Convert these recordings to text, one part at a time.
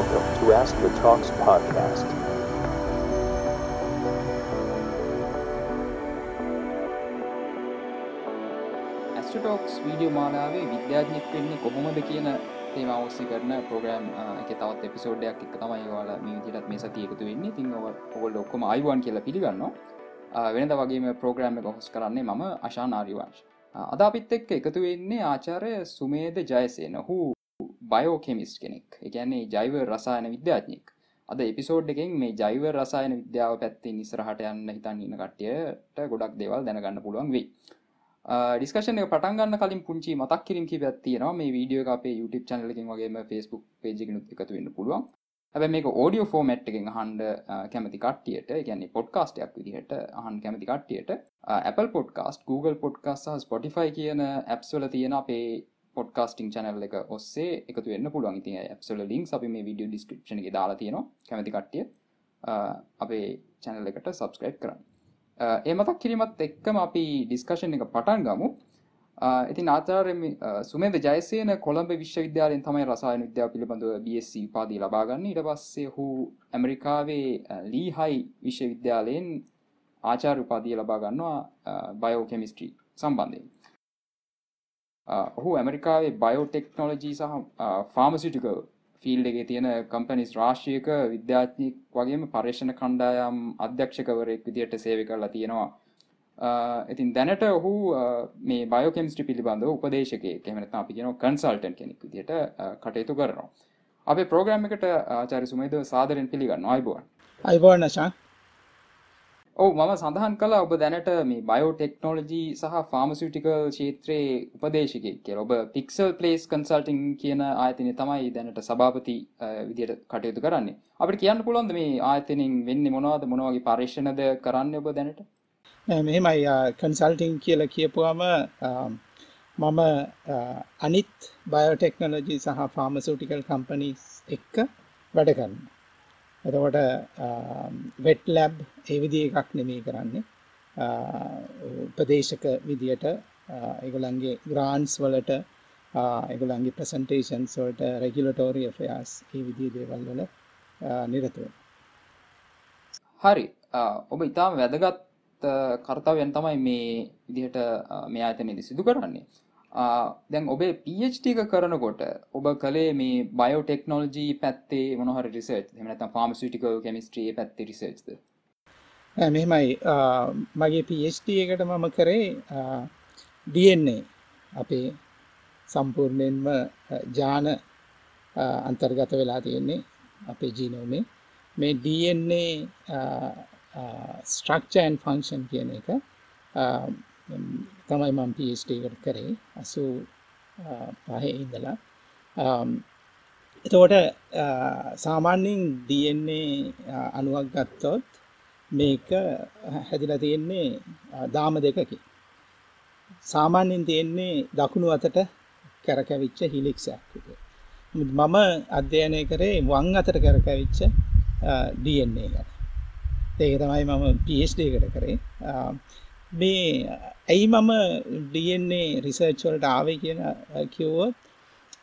Welcome to Ask the Talks podcast. Ask the Talks video මාලාවේ විද්‍යාඥෙක් වෙන්නේ කොහොමද කියන තේම අවස්සි කරන ප්‍රෝග්‍රම් එක තවත් එපිසෝඩ්ඩයක් එක තමයි වාලා මේ විදිටත් මේ සති එකතු වෙන්නේ. තින් ඔවල් ඔක්කොම අයිවන් කියලා පිළිගන්න වෙනද වගේම ප්‍රෝග්‍රම් එක හොස් කරන්නේ මම අශානාරිවාංශ අද අපිත් එක්ක එකතු වෙන්නේ ආචාරය සුමේද ජයසයන හූ බයෝකෙමිස් කෙනෙක්. එකන්නේ ජෛව රසායන විද්‍යාඥෙක් අද එපිසෝඩ් එකෙන් මේ ජෛව රසායන විද්‍යාව පැත්තේ නිසරහට යන්න හිතන් ඉන්න කට්ටියට ගොඩක් දෙවල් දැනගන්න පුළුවන් වෙයි. ඩිස්කශන පටන්ගන්න කලින් පුංචි මතක් කිරීම කිවත් තියෙනවා. මේ වීඩියෝ අපේ YouTube චනලකින් වගේම Facebook පේජිකනුත් එකතු වෙන්න පුළුවන්. හැබ මේ ඕඩියෝ ෆෝමට් එකෙන් හන්ඩ කැමති කට්ටියට ගැන පොඩ්කාස්ටයක් විදිහට අහන් කැමති කට්ටියට Apple පොඩ්කාස්ට Google පොඩ්කාස් සහ Spotify කියන ඇප්ස්වල තියෙන අපේ පොඩ්කාස්ටිං චනල් එක ඔස්සේ එකතු වෙන්න පුළුවන්. ති ඇප්සල ලින්ක් අපි මේ විඩියෝ ඩිස්ක්‍රප්ෂන එක දාලා තියෙනවා. කැමති කට්ටිය අපේ චැනල් එකට සබස්ක්‍රයිබ් කරන්න. ඒමතක් කිරීමත් එක්කම අපි ඩිස්කශන් එක පටන් ගමු. ඉතින් ආචාරම සුමේද ජයසයන කොළඹ විශ්වවිද්‍යාලයෙන් තමයි රසායන විද්‍යාව පිළිබඳව BSc උපාදී ලබාගන්න ඉට පස්සේ හු ඇමරිකාවේ ලීහයි විශ්වවිද්‍යාලයෙන් ආචාර උපාදිය ලබාගන්නවා බයෝකෙමිස්ට්‍රී සම්බන්ධයෙන්. ඔහු ඇමරිකාවේ බයෝටෙක්නෝලජී සහ ෆාමසිටිකල් ෆිල් එක තියෙන කම්පනිස් රාශයක විද්‍යාත්නික් වගේම පර්ේෂණ කණ්ඩායම් අධ්‍යක්ෂකවරෙක් විදියට සේව කරලා තියෙනවා. ඉතින් දැනට ඔහු මේ බයෝකෙමිස්ටි පිළිබඳ උපදේශක කෙමනත අපි කියන කන්සල්ටන් කෙනෙක් විදියට කටයුතු කරනවා. අපේ ප්‍රෝග්‍රම් එකට ආචාරි සුමේද සාදරෙන් පිළිගන්න අයිබෝන්. අයිබෝනශා ඔව මම සඳහන් කලා ඔබ දැනට මේ බයෝටෙක්නෝලජී සහ ෆාමසිටිකල් ශේත්‍රයේ උපදේශකෙක් කිය ඔබ පික්සල් පලේස් කන්සල්ටිං කියන ආයතනය තමයි දැනට සභාපති විදියට කටයුතු කරන්නේ. අපට කියන්න පුළොන්ද මේ ආයතනින් වෙන්න මොනවද මොනවගේ පර්ේෂණද කරන්න ඔබ දැනට? මෙහෙමයි. කන්සල්ටිං කියල කියපුවාම මම අනිත් බයෝටෙක්නෝලජී සහ ෆාමසූටිකල් කම්පනීස් එක්ක වැඩ කරන්න එතකොට වෙට් ලැබ් ඒ විදිහ එකක් නෙමෙයි කරන්නේ. උපදේශක විදියට ඒගොල්ලන්ගේ ග්‍රාන්ස් වලට ඒගොල්ලන්ගේ ප්‍රසන්ටේෂන්ස් වලට රෙගියුලටෝරි අෆෙයාර්ස් ඒ විදිහේ දේවල් වල නිරත හරි. ඔබ ඉතාම වැදගත් කර්තව්‍යයන් තමයි මේ විදිහට මේ ආයතනයේදී සිදු කරන්නේ. දැන් ඔබේ PhD එක කරනකොට ඔබ කළේ මේ බයෝටෙක්නෝලජී පැත්තේ මොනහර රිසර්ච් එහෙම නැත්නම් ෆාමසිටිකල් කෙමිස්ට්‍රි පැත්තේ රිසර්ච්ද මෙහෙමයි. මගේ PhD එකට මම කරේ DNA අපේ සම්පූර්ණයෙන්ම ජාන අන්තර්ගත වෙලා තියෙන්නේ අපේ ජීනෝමේ මේ DNA ස්ට්‍රක්චර් ඇන්ඩ් ෆන්ක්ෂන් කියන එක තමයි මම PhD එකට කරේ අසු පහේ ඉඳලා එතකොට සාමාන්‍යයෙන් DNA අණුවක් ගත්තොත් මේක හැදිලා තියෙන්නේ දාම දෙකකින් සාමාන්‍යයෙන් තියෙන්නේ දකුණු අතට කැරකැවිච්ච හිලික්ස් එකක් විදියට. මම අධ්‍යයනය කරේ වම් අතට කැරකැවිච්ච DNA ගැන. ඒක තමයි මම PhD එකට කරේ. මේ ඇයි මම DNA රිසර්ච් වලට ආවේ කියන කිව්වොත්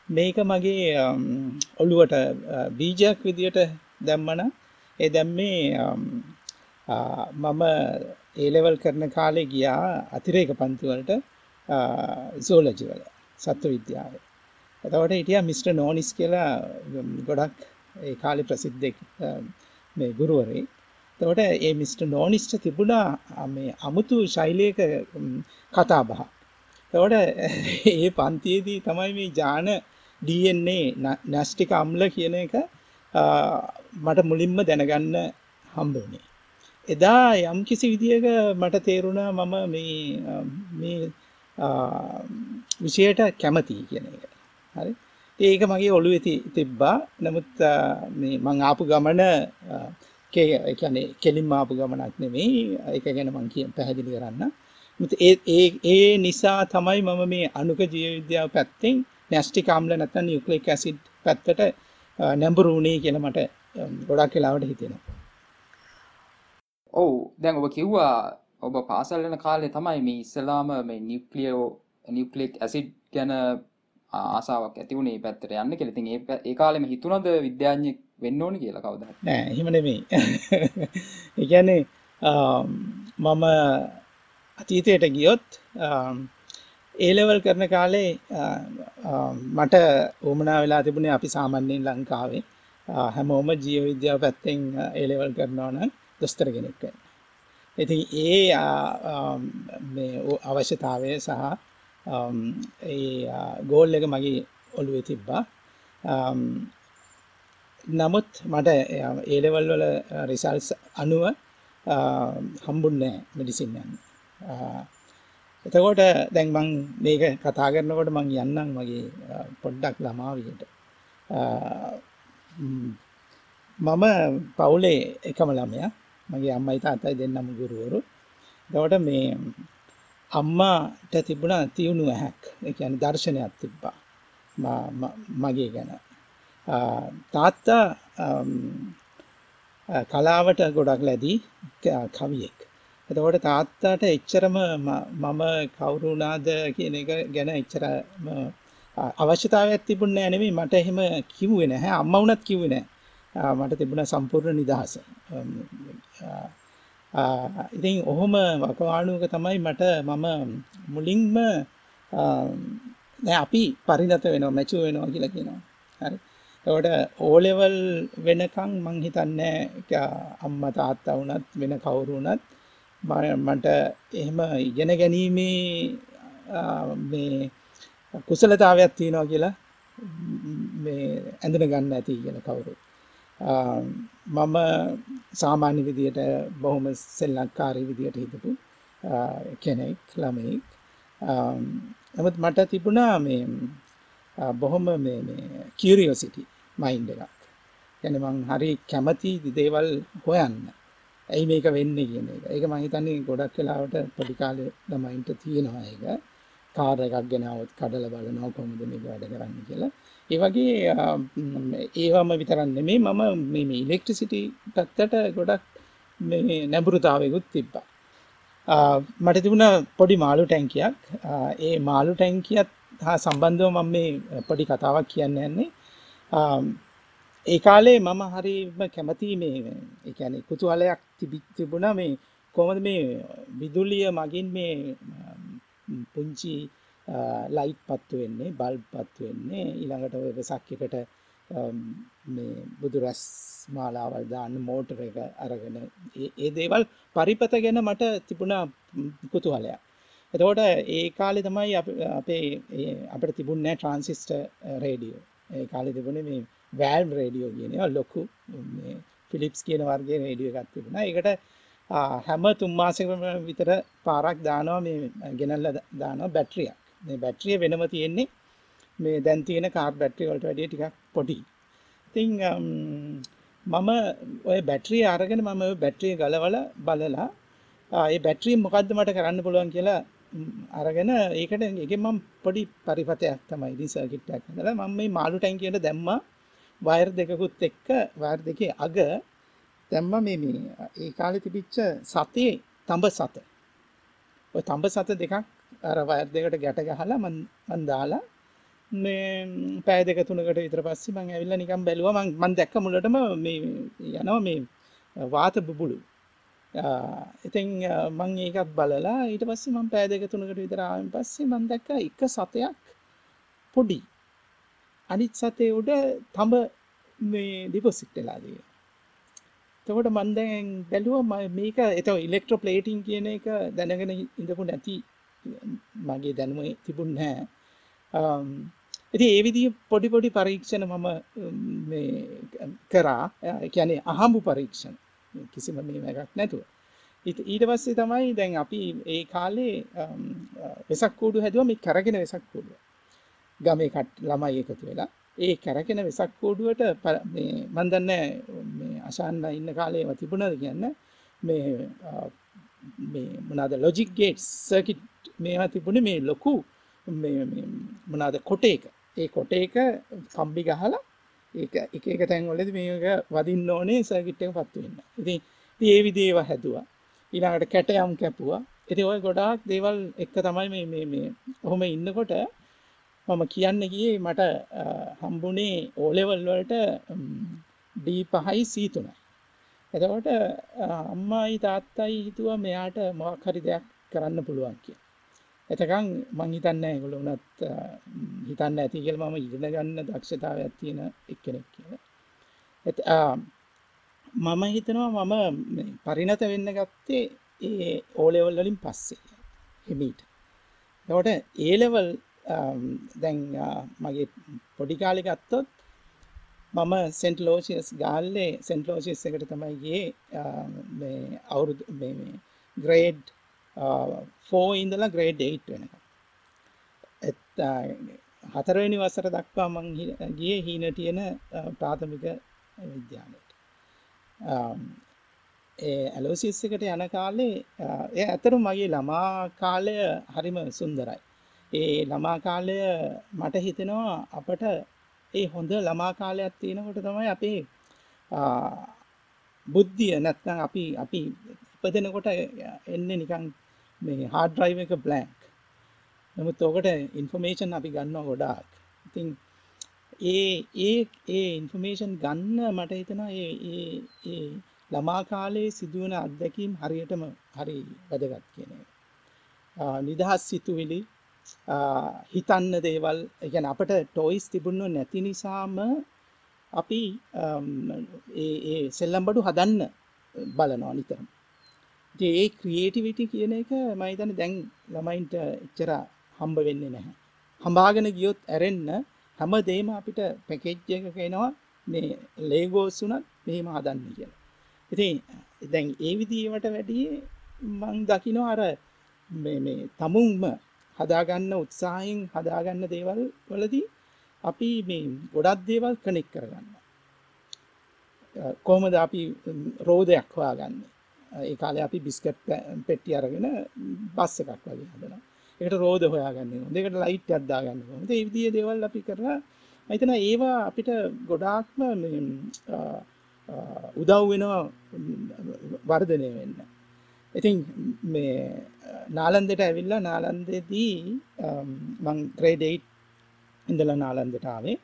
මේක මගේ um, ඔළුවට uh, බීජයක් විදියට දැම්මනම් ඒ දැම්මේ um, uh, මම ඒ ලෙවල් කරන කාලේ ගියා අතිරේක පන්ති වලට uh, සෝලජි වල සත්ව විද්‍යාවේ. එතකොට හිටියා මිස්ටර් නෝනිස් කියලා um, ගොඩක් ඒ කාලේ ප්‍රසිද්ධ මේ ගුරුවරයෙක්. තවට ඒ මිට. නෝනිස්ට තිබුණා මේ අමුතු ශෛලයක කතා බහ. තවට ඒ පන්තියේදී තමයි මේ ජාන DNA නැස්ටික අම්ල කියන එක මට මුලින්ම දැනගන්න හම්බවනේ. එදා යම් කිසි විදියක මට තේරුණා මම මේ විෂයට කැමතියි කියන එක. හරි ඒක මගේ ඔළු ඇති තිබ්බා නමුත් මං ආපු ගමන කියන්නේ කෙලින්ම ආපු ගමනක් නෙමෙයි ඒක ගැන මං කිය පැහැදිලි කරන්න. ඒ ඒ නිසා තමයි මම මේ අණුක ජීව විද්‍යාව පැත්තෙන් නැස්ටික් ආම්ල නැත්නම් නියුක්ලික් ඇසිඩ් පැත්තට නැඹුරු වුණේ කියලා මට ගොඩක් වෙලාවට හිතෙනවා. ඔව් දැන් ඔබ කිව්වා ඔබ පාසල් යන කාලේ තමයි මේ ඉස්සලාම මේ නියුක්ලියෝ නියුක්ලික් ඇසිඩ් ගැන ආසාාවක් ඇතිවුණේ පැත්තට යන්න කෙලතින් ඒ කාලෙම හිතුනද විද්‍යාඥෙක් වෙන්න ඕනි කියලා කවුද නෑ එහෙම නෙමෙයි ඒ කියන්නේ මම අතීතයට ගියොත් ඒලෙවල් කරන කාලේ මට ඕමනා වෙලා තිබුණේ අපි සාමාන්‍යයෙන් ලංකාවේ හැමෝම ජීව විද්‍යාව පැත්තෙන් ඒලෙවල් කරනවා නම් දොස්තර කෙනෙක් වෙන්න. ඉතින් ඒ අවශ්‍යතාවය සහ ඒ ගෝල් එක මගේ ඔළුවේ තිබ්බා. නමුත් මට ඒලෙවල් වල රිසල්ස් අනුව හම්බුන්නේ මෙඩිසින් යන්න. එතකොට දැන් මං මේක කතා කරනකොට මං යන්නම් මගේ පොඩ්ඩක් ළමාවියට. මම පවුලේ එකම ළමයා මගේ අම්මයි තාත්තයි දෙන්නම ගුරුවරු. එතකොට මේ අම්මාට තිබුණා තියුණු ඇහැක්. ඒ කියන්නේ දර්ශනයක් තිබ්බා. මගේ ගැන. තාත්තා කලාවට ගොඩක් ලැබී කවියෙක්. එතකොට තාත්තාට එච්චරම මම කවුරු වුණාද කියන එක ගැන එච්චර අවශ්‍යතාවයක් තිබුණේ නැහැ නෙමෙයි. මට එහෙම කිව්වේ නැහැ. අම්මා වුණත් කිව්වේ නැහැ මට තිබුණ සම්පූර්ණ නිදහස. ඉතින් ඔහොම වකවානුවක තමයි මට මම මුලින්ම දැන් අපි පරිණත වෙනවා මැචුර් වෙනවා කියලා කියනවා. හරි. එතකොට O level වෙනකන් මං හිතන්නේ අම්මා තාත්තා වුණත් වෙන කවුරු වුණත් මට එහෙම ඉගෙන ගැනීමේ මේ කුසලතාවයක් තියෙනවා කියලා මේ ඇඳුන ගන්න ඇති කියලා කවුරුත් මම සාමාන්‍ය විදියට බොහොම සෙල්ලක්කාරී විදියට හිතපු කෙනෙක් ළමෙක් නමුත් මට තිබුණා මේ බොහොම මේ කියරියෝසිටි මයින්ඩ එකක්. ගැන මං හරි කැමති දේවල් හොයන්න. ඇයි මේක වෙන්නේ කියන එක. ඒක මං හිතන්නේ ගොඩක් වෙලාවට පොඩි කාලේ ළමයින්ට තියෙනවා ඒක. කාර් එකක් ගෙනවොත් කඩලා බලනවා කොහොමද මේක වැඩ කරන්නේ කියලා. ඒ වගේ ඒවම විතරක් නෙමෙයි මම මේ ඉලෙක්ට්‍රිසිටි පැත්තට ගොඩක් මේ නැඹුරුතාවයකුත් තිබ්බා. මට තිබුණ පොඩි මාළු ටැංකියක්. ඒ මාළු ටැංකියත් හා සම්බන්ධව මම මේ පොඩි කතාවක් කියන්න යන්නේ. ඒ කාලේ මම හරිම කැමති මේ ඒ කියන්නේ කුතුහලයක් තිබුණා මේ කොහොමද මේ විදුලිය මගින් මේ පුංචි ලයිට් පත්තු වෙන්නේ බල්බ් පත්තු වෙන්නේ ඊළඟට ඔය වෙසක් එකට මේ බුදු රැස් මාලාවල් දාන්න මෝටර එක අරගෙන ඒ දේවල් පරිපත ගැන මට තිබුණා කුතුහලයක්. එතකොට ඒ කාලේ තමයි අපේ අපිට තිබුණේ ට්‍රාන්සිස්ටර් රේඩියෝ. ඒ කාලේ තිබුණේ මේ වෑල්ව් රේඩියෝ කියන ඒවා ලොකු මේ ෆිලිප්ස් කියන වර්ගයේ රේඩියෝ එකක් තිබුණා. ඒකට හැම තුන් මාසෙකම විතර පාරක් දානවා මේ ගෙනල්ලා දානවා බැටරියක්. මේ බැටරිය වෙනම තියෙන්නේ මේ දැන් තියෙන කාර් බැටරි වලට වැඩිය ටිකක් පොඩි. ඉතින් මම ඔය බැටරිය අරගෙන මම ඔය බැටරිය ගලවලා බලලා ඒ බැටරිය මොකද්ද මට කරන්න පුළුවන් කියලා අරගෙන ඒකට ඒකෙන් මම පොඩි පරිපතයක් තමයි ඉතින් සර්කිට් එකක් හදලා මම මේ මාළු ටැංකියට දැම්මා වයර් දෙකකුත් එක්ක වයර් දෙකේ අග දැම්මා මේ මේ ඒ කාලේ තිබිච්ච සතේ තඹ සත. ඔය තඹ සත දෙකක් අර වයර් දෙකට ගැට ගහලා මන් මන් දාලා මේ පෑ දෙක තුනකට විතර පස්සේ මං ඇවිල්ලා නිකන් බැලුවා මං මං දැක්ක මුලටම මේ යනවා මේ වාත බුබුලු. ඉතින් මං ඒකත් බලලා ඊට පස්සේ මං පෑ දෙක තුනකට විතර ආවෙන් පස්සේ මං දැක්ක එක සතයක් පොඩි. අනිත් සතේ උඩ තඹ මේ ඩිපොසිට් වෙලා තියෙනවා. එතකොට මම දැන් බැලුවා මේක එතකොට ඉලෙක්ට්‍රෝප්ලේටින් කියන එක දැනගෙන ඉඳපු නැති මගේ දැනුම තිබුණේ නැහැ. ඉතින් ඒ විදිහ පොඩි පොඩි පරීක්ෂණ මම මේ කරා. ඒ කියන්නේ අහඹු පරීක්ෂණ. කිසිම මේවක් නැතුව. ඊට පස්සේ තමයි දැන් අපි ඒ කාලේ වෙසක් කූඩු හැදුවා මේ කරගෙන වෙසක් කූඩුව. ගමේ ළමයි එකතු වෙලා ඒ කැරකෙන වෙසක් කෝඩුවට මේ මන් දන්නේ මේ අශාන්න ඉන්න කාලේම තිබුණාද කියන්නේ මේ මේ මොනවාද ලොජික් ගේට්ස් සර්කිට් මේවා තිබුණේ මේ ලොකු මේ මොනවාද කොටේක ඒ කොටේක කම්බි ගහලා ඒක එක එක තැන්වලදී මේක වදින්න ඕනේ සර්කිට් එක පත්තු වෙන්න. ඉතින් ඉතින් ඒ විදිහේ ඒවා හැදුවා. ඊළඟට කැටයම් කැපුවා. ඉතින් ওই ගොඩාක් දේවල් එක තමයි මේ මේ මේ ඔහොම ඉන්නකොට මම කියන්න ගියේ මට හම්බුනේ ඕලෙවල් වලට ඩී පහයි සී තුනයි එතකොට අම්මායි තාත්තයි හිතුවා මෙයාට මොකක් හරි දෙයක් කරන්න පුළුවන් කිය එතකං මං හිතන්න ඇගොල වනත් හිතන්න ඇති කියල මම ඉගෙන ගන්න දක්ෂතාවයක් තියෙන එක්කෙනෙක් කියලා. මම හිතනවා මම පරිණත වෙන්න ගත්තේ ඒ ඕලෙවල් වලින් පස්සේ හිමීට. එවට ඒලෙවල් දැන් මගේ පොඩිකාලි ගත්තොත් මම සෙන්ට ලෝසියස් ගාල්ලේ සෙන්ට ලෝසිස් එකට තමයිගේ අවුරුදු ග්‍රේඩ් ෆෝ ඉඳලා ග්‍රේඩ් 8 වෙනකම් හතරවෙනි වසර දක්වා මං ගියේ හීනටියන ප්‍රාථමික විද්‍යාලයට. ඒ ඇලෝසිස් එකට යන කාලේ ඒ ඇතරු මගේ ළමා කාලය හරිම සුන්දරයි. ඒ ළමා කාලය මට හිතෙනවා අපට ඒ හොඳ ළමා කාලයක් තියෙනකොට තමයි අපේ බුද්ධිය නැත්නම් අපි අපි ඉපදෙනකොට එන්නේ නිකන් මේ හාඩ් ඩ්‍රයිව් එක බ්ලැන්ක් නමුත් ඕකට ඉන්ෆර්මේෂන් අපි ගන්නවා ගොඩාක්. ඉතින් ඒ ඒ ඒ ඉන්ෆර්මේෂන් ගන්න මට හිතෙනවා ඒ ඒ ඒ ළමා කාලේ සිදුවන අත්දැකීම් හරියටම හරි වැදගත් කියන එක. නිදහස් සිතුවිලි හිතන්න දේවල් ගැන අපට ටොයිස් තිබුණු නැති නිසාම අපි ඒ සෙල්ලම් බඩු හදන්න බලනවා නිතරම. ඒ ක්‍රියේටිවිටි කියන එක මයිතන දැන් ළමයින්ට එච්චර හම්බ වෙන්නේ නැහැ. හම්බාගෙන ගියොත් ඇරෙන්න හැම දේම අපිට පැකෙජ් එකක එනවා. මේ ලේගෝස් වුණත් මෙහෙම හදන්න කියලා. ඉතින් දැන් ඒ විදිහට වැඩියේ මං දකිනවා අර මේ මේ තමුන්ම හදාගන්න උත්සාහයෙන් හදාගන්න දේවල් වලදී අපි මේ ගොඩක් දේවල් කනෙක් කරගන්න කොහොමද අපි රෝධයක් හොයාගන්නේ? ඒ කාලේ අපි බිස්කට් පෙට්ටි අරගෙන බස් එකක් වගේ හදනවා. ඒකට රෝධ හොයාගන්න ඕනේ. ඒකට ලයිට් එකක් දාගන්න ඕනේ. ඒ විදිහේ දේවල් අපි කරලා මම හිතනවා ඒවා අපිට ගොඩාක්ම උදව් වෙනවා වර්ධනය වෙන්න. ඉතින් මේ නාලන්දට ඇවිල්ලා නාලන්දෙදී මං ග්‍රේඩ් 8 ඉඳලා නාලන්දට ආවේ.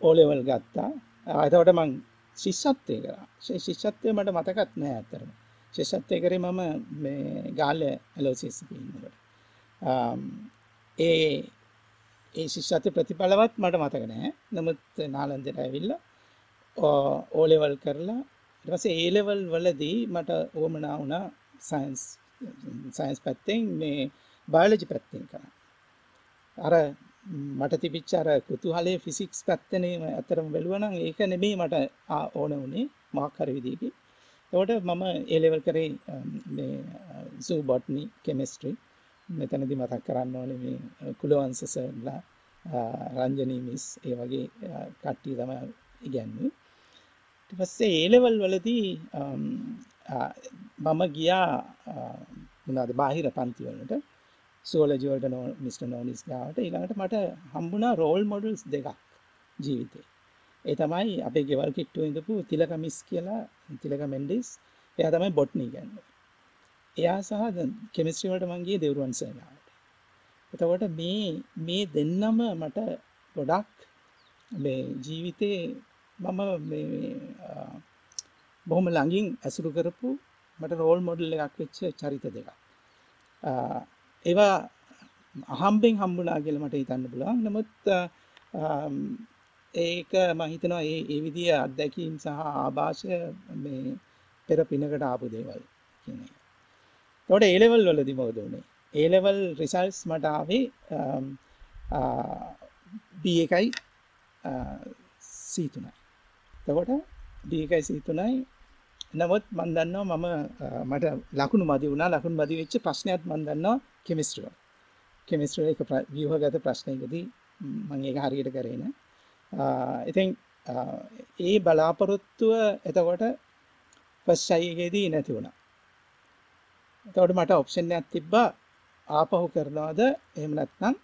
ඕලෙවල් ගත්තා. එතකොට මං ශිෂ්‍යත්වය කරා ශිෂ්‍යත්වය මට මතකත් නෑ ඇත්තරම ශිෂ්‍යත්වය කරේ මම මේ ගාල්ල ඇලෝසිස් ඉන්නකොට. ඒ ඒ ශිෂ්‍යත්ව ප්‍රතිඵලවත් මට මතක නෑ. නමුත් නාලන්දට ඇවිල්ලා ඕලෙවල් කරලා ඊට පස්සේ ඒ ලෙවල් වලදී මට උවමනා වුණා සයන්ස් සයන්ස් පැත්තෙන් මේ බයෝලොජි පැත්තෙන් කරන්න. අර මට තිබිච්ච අර කුතුහලයේ ෆිසික්ස් පැත්තනේ අතරම බැලුවා නම් ඒක නෙමෙයි මට ඕන වුණේ මොකක් හරි විදිහකින්. ඒකට මම ඒ ලෙවල් කරේ මේ සූ බොටනි කෙමිස්ට්‍රි මෙතනදී මතක් කරන්න ඕනේ මේ කුලවංශ සර්ලා රංජනී මිස් ඒ වගේ කට්ටිය තමයි ඉගැන්වුවේ. ඊට පස්සේ ඒ ලෙවල් වලදී මම ගියා මොනවාද බාහිර පන්ති වලට සුවොලොජි වලට මිස්ටර් නෝනිස් ගාවට ඊළඟට මට හම්බුණා රෝල් මොඩල්ස් දෙකක් ජීවිතේ. ඒ තමයි අපේ ගෙවල් කිට්ටුවේ ඉඳපු තිලක මිස් කියලා තිලක මෙන්ඩිස් එයා තමයි බොට්නි කියන්නේ. එයා සහ කෙමිස්ට්‍රි වලට මං ගියේ දෙවුරුවන් සර් ගාවට. එතකොට මේ මේ දෙන්නම මට ගොඩක් මේ ජීවිතේ මම බොහොම ළඟින් ඇසුරු කරපු මට රෝල් මොඩල් එකක් වෙච්ච චරිත දෙකක්. ඒවා අහම්බෙන් හම්බුනා කියලා මට හිතන්න පුළුවන්. නමුත් ඒක මම හිතනවා ඒ ඒ විදිය අත්දැකීම් සහ ආభాෂය මේ පෙර පිනකට ආපු දේවල් කියන එක. ඒකට A level වලදී මොකද උනේ? A level results මට ආවේ B1යි C3යි. තකොට ඩීකයි සීතුනයි නමුත් මන් දන්නවා මම මට ලකුණු මදි වුණා ලකුණු මදි වෙච්ච ප්‍රශ්නයක් මන් දන්නවා කෙමිස්ට්‍රිය කෙමිස්ට්‍රිය එක ව්‍යුහගත ප්‍රශ්නයකදී මම ඒක හරියට කරේ නෑ ඉතින් ඒ බලාපොරොත්තුව එතකොට ෆස්ට් ෂයි එකේදී නැති වුණා. එතකොට මට ඔප්ෂන් එකක් තිබ්බා. ආපහු කරනවද? එහෙම නැත්නම්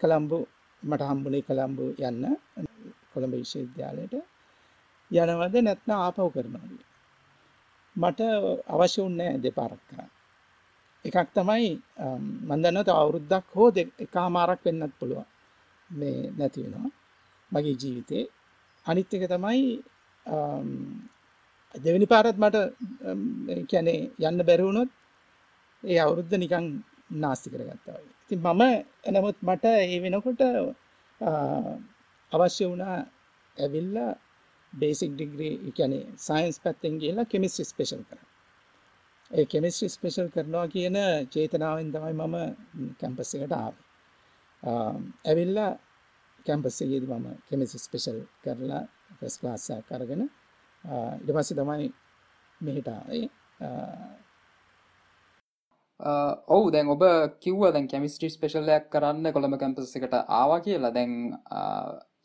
කොළඹ මට හම්බුනේ කොළඹ යන්න. කොළඹ විශ්වවිද්‍යාලයට යනවද? නැත්නම් ආපහු කරනවද? මට අවශ්‍ය වුණේ දෙපාරක් කරන්න. එකක් තමයි මම දන්නවා තව අවුරුද්දක් හෝ එකමාරක් වෙන්නත් පුළුවන්. මේ නැති වෙනවා. මගේ ජීවිතේ. අනිත් එක තමයි දෙවැනි පාරත් මට කැනේ යන්න බැරවුණොත් ඒ අවුරුද්ධ නිකං නාස්ති කරගත්තා ති මම එනමුත් මට ඒ වෙනකොට අවශ්‍ය වුණා ඇවිල්ලා බේසික් ඩිග්‍රී කැනේ සයින්ස් පැත්තෙන් කියලා කෙමිස්ටි ස්පේෂල් කර ඒ කෙමිස්ට්‍රි ස්පේෂල් කරනවා කියන චේතනාවෙන් තමයි මම කැම්පස් එකට ආවේ. ඇවිල්ලා කැම්පස් එකේදී මම කෙමිස්ට්‍රි ස්පේෂල් කරලා ෆස්ට් ක්ලාස් එකක් අරගෙන ඊට පස්සේ තමයි මෙහෙට ආවේ. ඔවු දැන් ඔබ කිව්ව දැන් කැමිස්ට්‍රි ස්පේෂල්ලයක් කරන්න කොළඹ කැම්පස් එකට ආවා කියලා. දැන්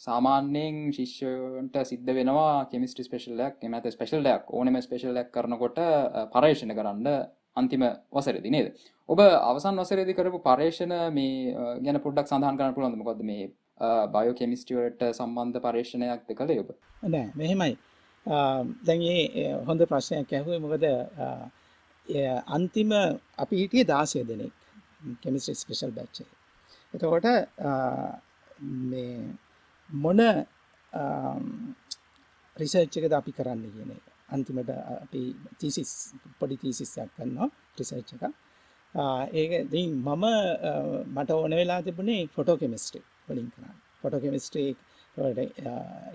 සාමාන්‍යයෙන් ශිෂ්‍යන්ට සිද්ධ වෙනවා කෙමිස්ටි ස්පේෂල්ලයක් එමත ස්පේෂල්ලයක් ඕනම ස්පේෂල්ලයක් කරනකොට පර්යේෂණ කරන්න අන්තිම වසරදි නේද? ඔබ අවසන් වසරදි කරපු පර්යේෂණ මේ ගැන පුඩක් සඳහන් කරන පුළන්ද මොකද මේ බයෝ කෙමිස්ටියට සම්බන්ධ පර්ේෂණයක්ද කළ ඔබ? නෑ මෙහෙමයි. දැන්ඒ හොඳ ප්‍රශ්නයක් ඇහුව මොකද අන්තිම අපි හිටිය දාසය දෙනෙක් කෙමිස්ට්‍රි ස්පේෂල් බච්චේ එතකොට මේ මොන රිසර්ච්චකද අපි කරන්න කියන එක. අන්තිමට අපි තිසිස් පොඩි තිසිස්සයක් කරන්නවා රිසර්ච් එක. ඒක දී මම මට ඕන වෙලා තිබුණේ ෆොටෝ කෙමිස්ට්‍රි වලින් කරන්න. ෆොටෝ කෙමිස්ට්‍රී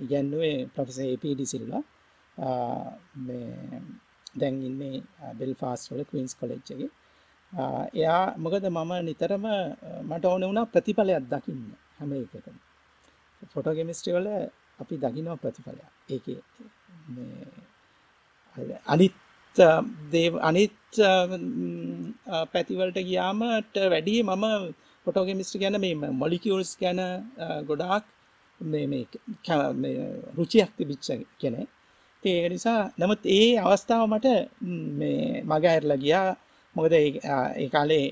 ඉගැන්නුවේ ප්‍රොෆෙස ඒපඩ සිල්වා. දැන් ඉන්නේ බෙල් ෆාස් වල කවීන්ස් කොලෙච්චගේ එයා මොකද මම නිතරම මට ඕන වුණා ප්‍රතිඵලයක් දකින්න හැම එකකම ෆොටෝගෙමිස්ට්‍රි වල අපි දකිනවා ප්‍රතිඵලයක්. ඒක අනිත් දේ අනිත් පැතිවලට ගියාමට වැඩිය මම ෆොටෝගෙමිස්ට්‍රි ගැන මේ මොලිකියල්ස් ගැන ගොඩාක් රුචියක් තිබිච්ච කෙනෙ ඒ නිසා නමුත් ඒ අවස්ථාව මට මග ඇරලා ගියා. මොකද ඒ කාලේ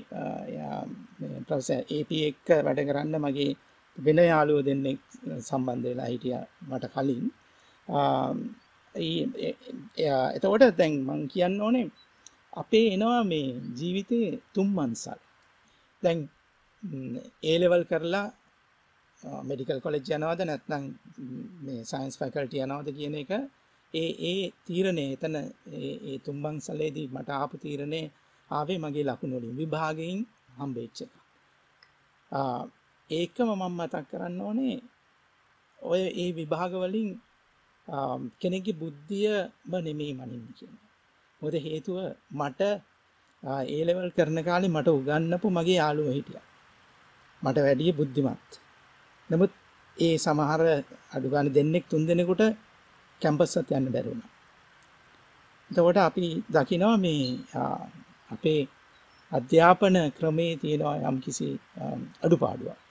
ප්‍රස ඒප එක්ක වැඩ කරන්න මගේ වෙන යාළුව දෙන්නෙක් සම්බන්ධ වෙලා හිටිය මට කලින්. එතකොට දැන් මං කියන්න ඕනේ අපේ එනවා මේ ජීවිතයේ තුම් මන්සල් දැන් ඒලෙවල් කරලා මෙඩිකල් කොලෙජ් යනවද නැත්නම් මේ සයින්ස් ෆැකල්ටි යනවද කියන එක ඒ ඒ තීරණය එතන ඒ තුම්බංසලේදී මට ආපු තීරණය ආවේ මගේ ලකුණුවලින් විභාගයෙන් හම්බෙච්ච එක. ඒකම මම මතක් කරන්න ඕනේ ඔය ඒ විභාගවලින් කෙනෙක්ගේ බුද්ධියම නෙමේ මනින්න කියන. මොද හේතුව මට ඒලෙවල් කරන කාලේ මට උගන්නපු මගේ යාළුව හිටිය. මට වැඩිය බුද්ධිමත්. නමුත් ඒ සමහර අඩුගාන දෙන්නෙක් තුන් දෙනෙකුට කැම්පස්සත් යන්න බැරුණ. එතකොට අපි දකිනවා මේ අපේ අධ්‍යාපන ක්‍රමේ තියෙනවා යම් කිසි අඩුපාඩුවක්.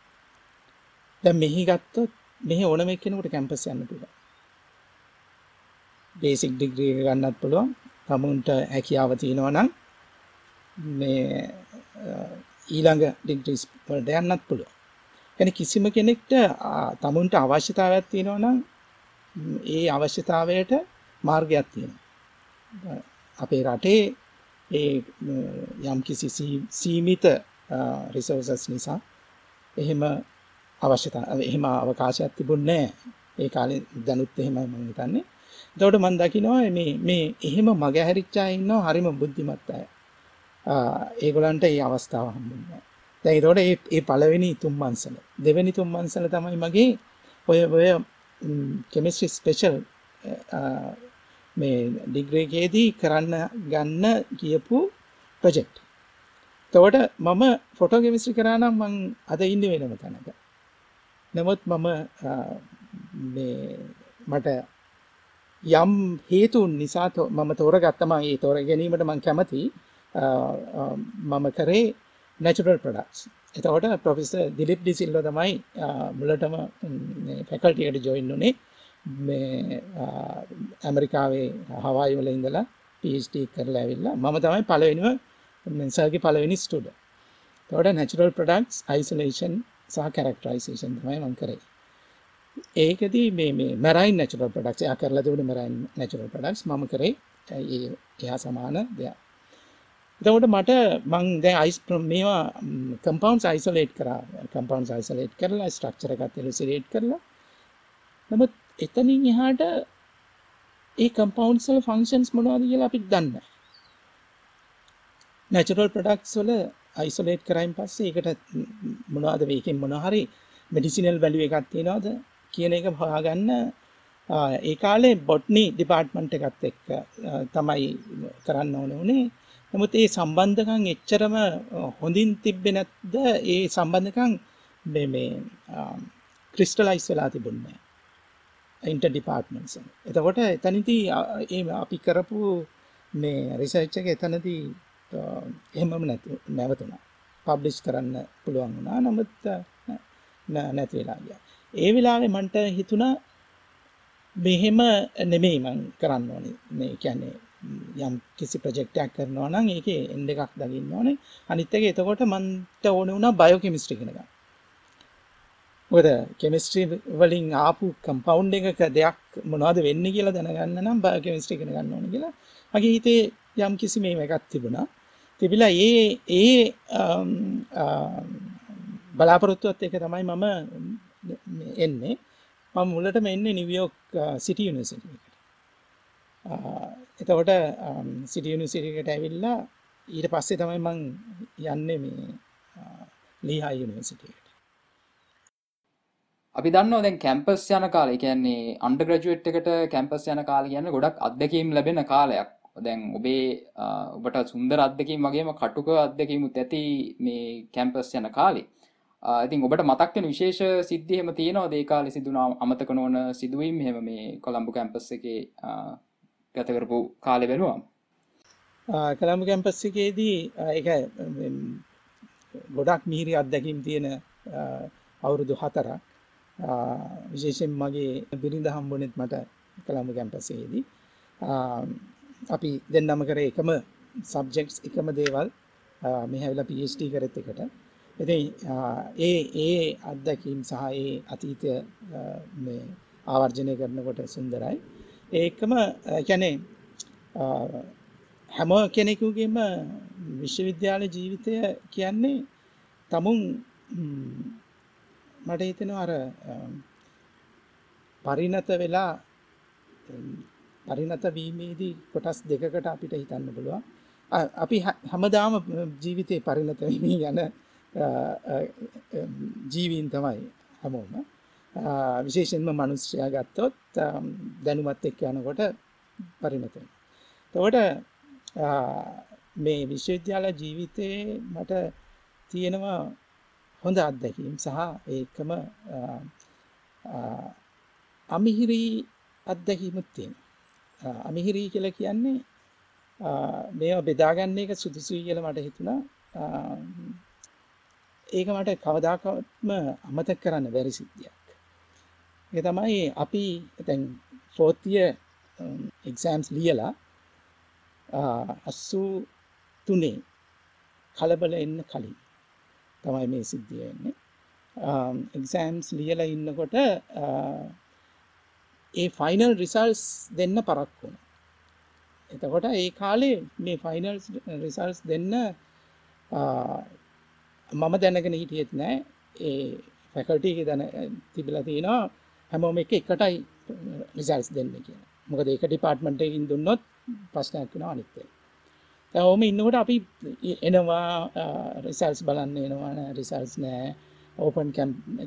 දැන් මෙහි ගත්තොත් මෙහි ඕනම එක්කෙනෙකුට කැම්පස් යන්න පුළුවන්. බේසික් ඩිග්‍රී එක ගන්නත් පුළුවන්. තමුන්ට හැකියාව තියෙනවා නම් මේ ඊළඟ ඩිග්‍රීස් වලට යන්නත් පුළුවන්. يعني කිසිම කෙනෙක්ට තමුන්ට අවශ්‍යතාවයක් තියෙනවා නම් ඒ අවශ්‍යතාවයට මාර්ගයක් තියෙනවා. අපේ රටේ ඒ යම් කිසි සීමිත රිසෝසස් නිසා එහෙම අවශ්‍යතා එහෙම අවකාශයක් තිබුණේ ඒ කාලේ දැනුත් එහෙමයි මම හිතන්නේ. එතකොට මම දකිනවා මේ මේ එහෙම මග හැරිච්ච අය ඉන්නවා හරිම බුද්ධිමත් අය. ඒගොල්ලන්ට ඒ අවස්ථාව හම්බුනේ දැන් ඒතකොට ඒ ඒ පළවෙනි තුන් මන්සල දෙවෙනි තුන් මන්සල තමයි මගේ ඔය ඔය කෙමිස්ට්‍රි ස්පෙෂල් මේ ඩිග්‍රේකේදී කරන්න ගන්න කියපු ප්‍රොජෙක්්. තවට මම ෆොටෝ කෙමිස්ට්‍රි කරනම් මං අද ඉන්න වෙනම තැනක. නමුත් මම මට යම් හේතුන් නිසා මම තෝර ගත්තම ඒ තෝර ගැනීමට මං කැමති මම කරේ නැචුරල් ප්‍රඩක්ස් එතකොට ප්‍රොෆෙස දිලිප් ඩිසිල්ල තමයි මුලටම ෆැකල්ටියට ජොයින් වනේ. ඇමරිකාවේ හවායි වල ඉඳලා පිට කරලා ඇවිල්ලා මම තමයි පලවෙනිව සර්ගි පලවෙනි ස්ටඩ තොට නැචුරල් ප්‍රඩක්ස් යිසලේෂන් සහ කැරක්ටරයිසේෂන් තමයි මං කරේ. ඒකදී මේ මැරයි නැචුරල් ප්‍රඩක්ෂ යා කරලා තිබුණ මැරයි නැචුරල් ප්‍රඩක්ස් ම කරේ. එයා සමාන දෙයක්. එතකොට මට මං දැ අයිස් මේවා කම්පවන්ස් අයිසලේට් කර. කම්පවන්ස් අයිසලේට් කරලා ස්ට්‍රක්චර එකත් එලසිරේට් කරලා. නමුත් එතනින් එහාට ඒ කම්පවන්ස්වල ෆංක්ෂන්ස් මොනවද කියලා අපිට දන්න නැචරල් ප්‍රඩක්ස් වල අයිසොලේට් කරයින් පස්සේ ඒකට මොනවද මේකෙන් මොන හරි මෙඩිසිනල් වැලිය එකක් තියනවද කියන එක හොයාගන්න ඒ කාලේ බොට්නි ඩිපාර්ට්මන්ට් එකත් එක්ක තමයි කරන්න ඕන උනේ. නමුත් ඒ සම්බන්ධකම් එච්චරම හොඳින් තිබ්බේ නැද්ද? ඒ සම්බන්ධකම් මේ මේ ක්‍රිස්ටලයිස් වෙලා තිබුණේ ඉන්ටර් ඩිපාර්ට්මන්ට්ස් එතකොට එතනදී ඒ අපි කරපු මේ රිසර්ච් එක එතනදී එහෙමම නැති නැවතුණා. පබ්ලිෂ් කරන්න පුළුවන් වුණා. නමුත් නැති වෙලා ගියා. ඒ වෙලාවේ මන්ට හිතුණා මෙහෙම නෙමෙයි මං කරන්න ඕනේ. මේ කියන්නේ යම් කිසි ප්‍රොජෙක්ටයක් කරනවා නම් ඒකේ එන්ඩ් එකක් දකින්න ඕනේ. අනිත් එක එතකොට මන්ට ඕනේ වුණා බයෝකෙමිස්ට්‍රි ඉගෙන ගන්න. මොකද කෙමිස්ට්‍රි වලින් ආපු කම්පවුන්ඩ් එකක දෙයක් මොනවද වෙන්නේ කියලා දැනගන්න නම් බයෝකෙමිස්ට්‍රි ඉගෙන ගන්න ඕනේ කියලා මගේ හිතේ යම් කිසි මේ එකක් තිබුණා. තිබිලා ඒ ඒ බලාපොරොත්තුවත් එක තමයි මම එන්නේ මම මුලටම එන්නේ නිවියෝක් සිටි යුනිවර්සිටි එකට එතකොට සිටි යුනිවර්සිටි එකට ඇවිල්ලා ඊට පස්සේ තමයි මං යන්නේ මේ ලීහා යුනිවර්සිටි එකට අපි දන්නවා දැන් කැම්පස් යන කාලේ කියන්නේ අන්ඩර්ග්‍රැජුවේට් එකට කැම්පස් යන කාලේ කියන්නේ ගොඩක් අත්දැකීම් ලැබෙන කාලයක්. දැන් ඔබේ ඔබට සුන්දර අත්දැකීම් වගේම කටුක අත්දැකීමුත් ඇති මේ කැම්පස් යන කාලේ. ඉතින් ඔබට මතක්වෙන විශේෂ සිද්ධියම තියෙනවා දේකාල සිදුනා අමතක නොවන සිදුවීම් හෙම මේ කොළම්බු කැම්පස් එක ගතකරපු කාලෙ වෙනවා කළම්බු කැම්පස් එකේදී එක ගොඩක් මිහිරි අත්දැකීම් තියෙන අවුරුදු හතර විශේෂෙන් මගේ බිරිඳ හම්බුනෙත් මට කළම්බු කැම්පසේදී අපි දෙන්නම කර එකම සබ්ජෙක්ස් එකම දේවල් මෙහැවිලා PhD කරත් එකට ඉතින් ඒ ඒ අත්දැකීම් සහ ඒ අතීතය ආවර්ජනය කරනකොට සුන්දරයි. ඒකම කැනේ හැම කෙනෙකුගේම විශ්වවිද්‍යාල ජීවිතය කියන්නේ තමුන් මට හිතෙන අර පරිනත වෙලා පරිනත වීමේදී කොටස් දෙකකට අපිට හිතන්න පුළුවන් අපි හැමදාම ජීවිතේ පරිනත වීමී යන ජීවීන් තමයි හැමෝම විශේෂෙන්ම මනුස්්‍රයා ගත්තොත් දැනුමත් එක් යනකොට පරිණත. තවට මේ විශ්වවිද්‍යාල ජීවිතයේ මට තියෙනවා හොඳ අත්දැකීම් සහ ඒකම අමිහිරී අත්දැකීමුත් තියෙන. අමිහිරී කියල කියන්නේ මේ බෙදාගන්න එක සුදුසුයි කියල මට හිතුණා ඒක මට කවදාකවත්ම අමතක කරන්න බැරි සිද්ධියක්. ඒ තමයි අපි තැන් ෆෝතිය එක්සෑම්ස් ලියලා අස්සූ තුනේ කලබල එන්න කලින් තමයි මේ සිද්ධිය එන්නේ. එක්සෑම්ස් um, ලියලා ඉන්නකොට ඒ ෆයිනල් රිසල්ස් දෙන්න පරක් වුණ. එතකොට ඒ කාලේ මේ ෆයිනල් රිසල්ස් දෙන්න මම දැනගෙන හිටියෙත් නෑ. ඒ ෆැකල්ටීක දැන තිබිල තියෙනවා හැමෝම එක එකටයි රිසල්ස් දෙන්න කියන මොකද ඒක ඩිපාර්ට්මන්ටකින් දුන්නොත් ප්‍රශ්නයක් වෙන අනිත්තේ ඔහොම ඉන්නකොට අපි එනවා රිසල්ස් බලන්න එනවාන රිසල්ස් නෑ. ඕපන්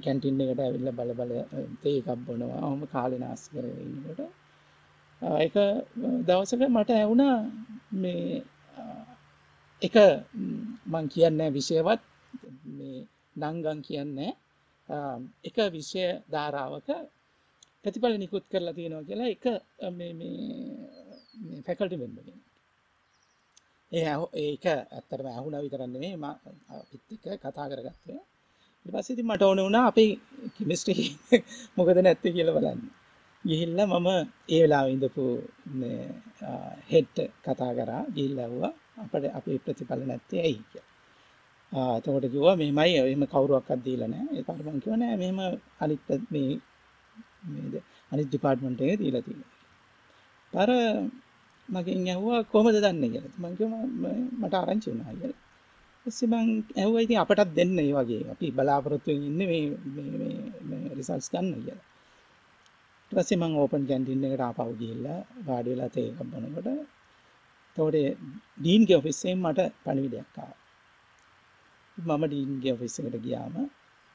කැන්ටින් එකට ඇවිල්ල බල බල තේකක් බොනවා. හොම කාලෙනස් කර ඉන්නකොට එක දවසක මට ඇවුණා මේ එක මං කියන්න විෂයවත් මේ නංගන් කියන්නේ එක විෂය ධාරාවක ප්‍රතිඵල නිකුත් කරලා තියෙනවා කියලා එක ෆැකල්ටි මෙම්බගෙන ඒ ඒක ඇත්තරම ඇහුණ විතරන්නේ ම පිත්තික කතා කරගත්තය පසිති මට ඕන වුණා අපි කිමිස්ට්‍රි මොකද නැත්ත කියල බලන්න ගිහිල්ල මම ඒ වෙලා ඉඳපු හෙට්ට කතා කරා ගිල්ලව්වා අපට අපේ ප්‍රතිඵල නැත්තේ ඇයි කිය එතකොට කිව්වා මෙහෙමයි එහෙම කවුරුවක්වත් දීලා නැහැ. ඒ පාට මම කිව්වා නෑ මෙහෙම අනිත් මේ මේද අනිත් ඩිපාර්ට්මන්ට් එකේ දීලා තියෙනවා. පාර මගෙන් ඇහුවා කොහොමද දන්නේ කියලා. මම කිව්වා මට ආරංචි වුණා කියලා. ඊපස්සේ මම ඇහුවා ඉතින් අපටත් දෙන්න ඒ වගේ. අපි බලාපොරොත්තු වෙමින් ඉන්නේ මේ මේ මේ රිසල්ට්ස් ගන්න කියලා. ටසේ මං ඕපන් කැන්ටින් එකට ආපව් ගිහිල්ලා වාඩි වෙලා තේ එකක් බොනකොට එතකොට ඩීන්ගේ ඔෆිස් එකෙන් මට පණිවිඩයක් ආවා. මම ඩීන්ගේ ඔෆිස් එකට ගියාම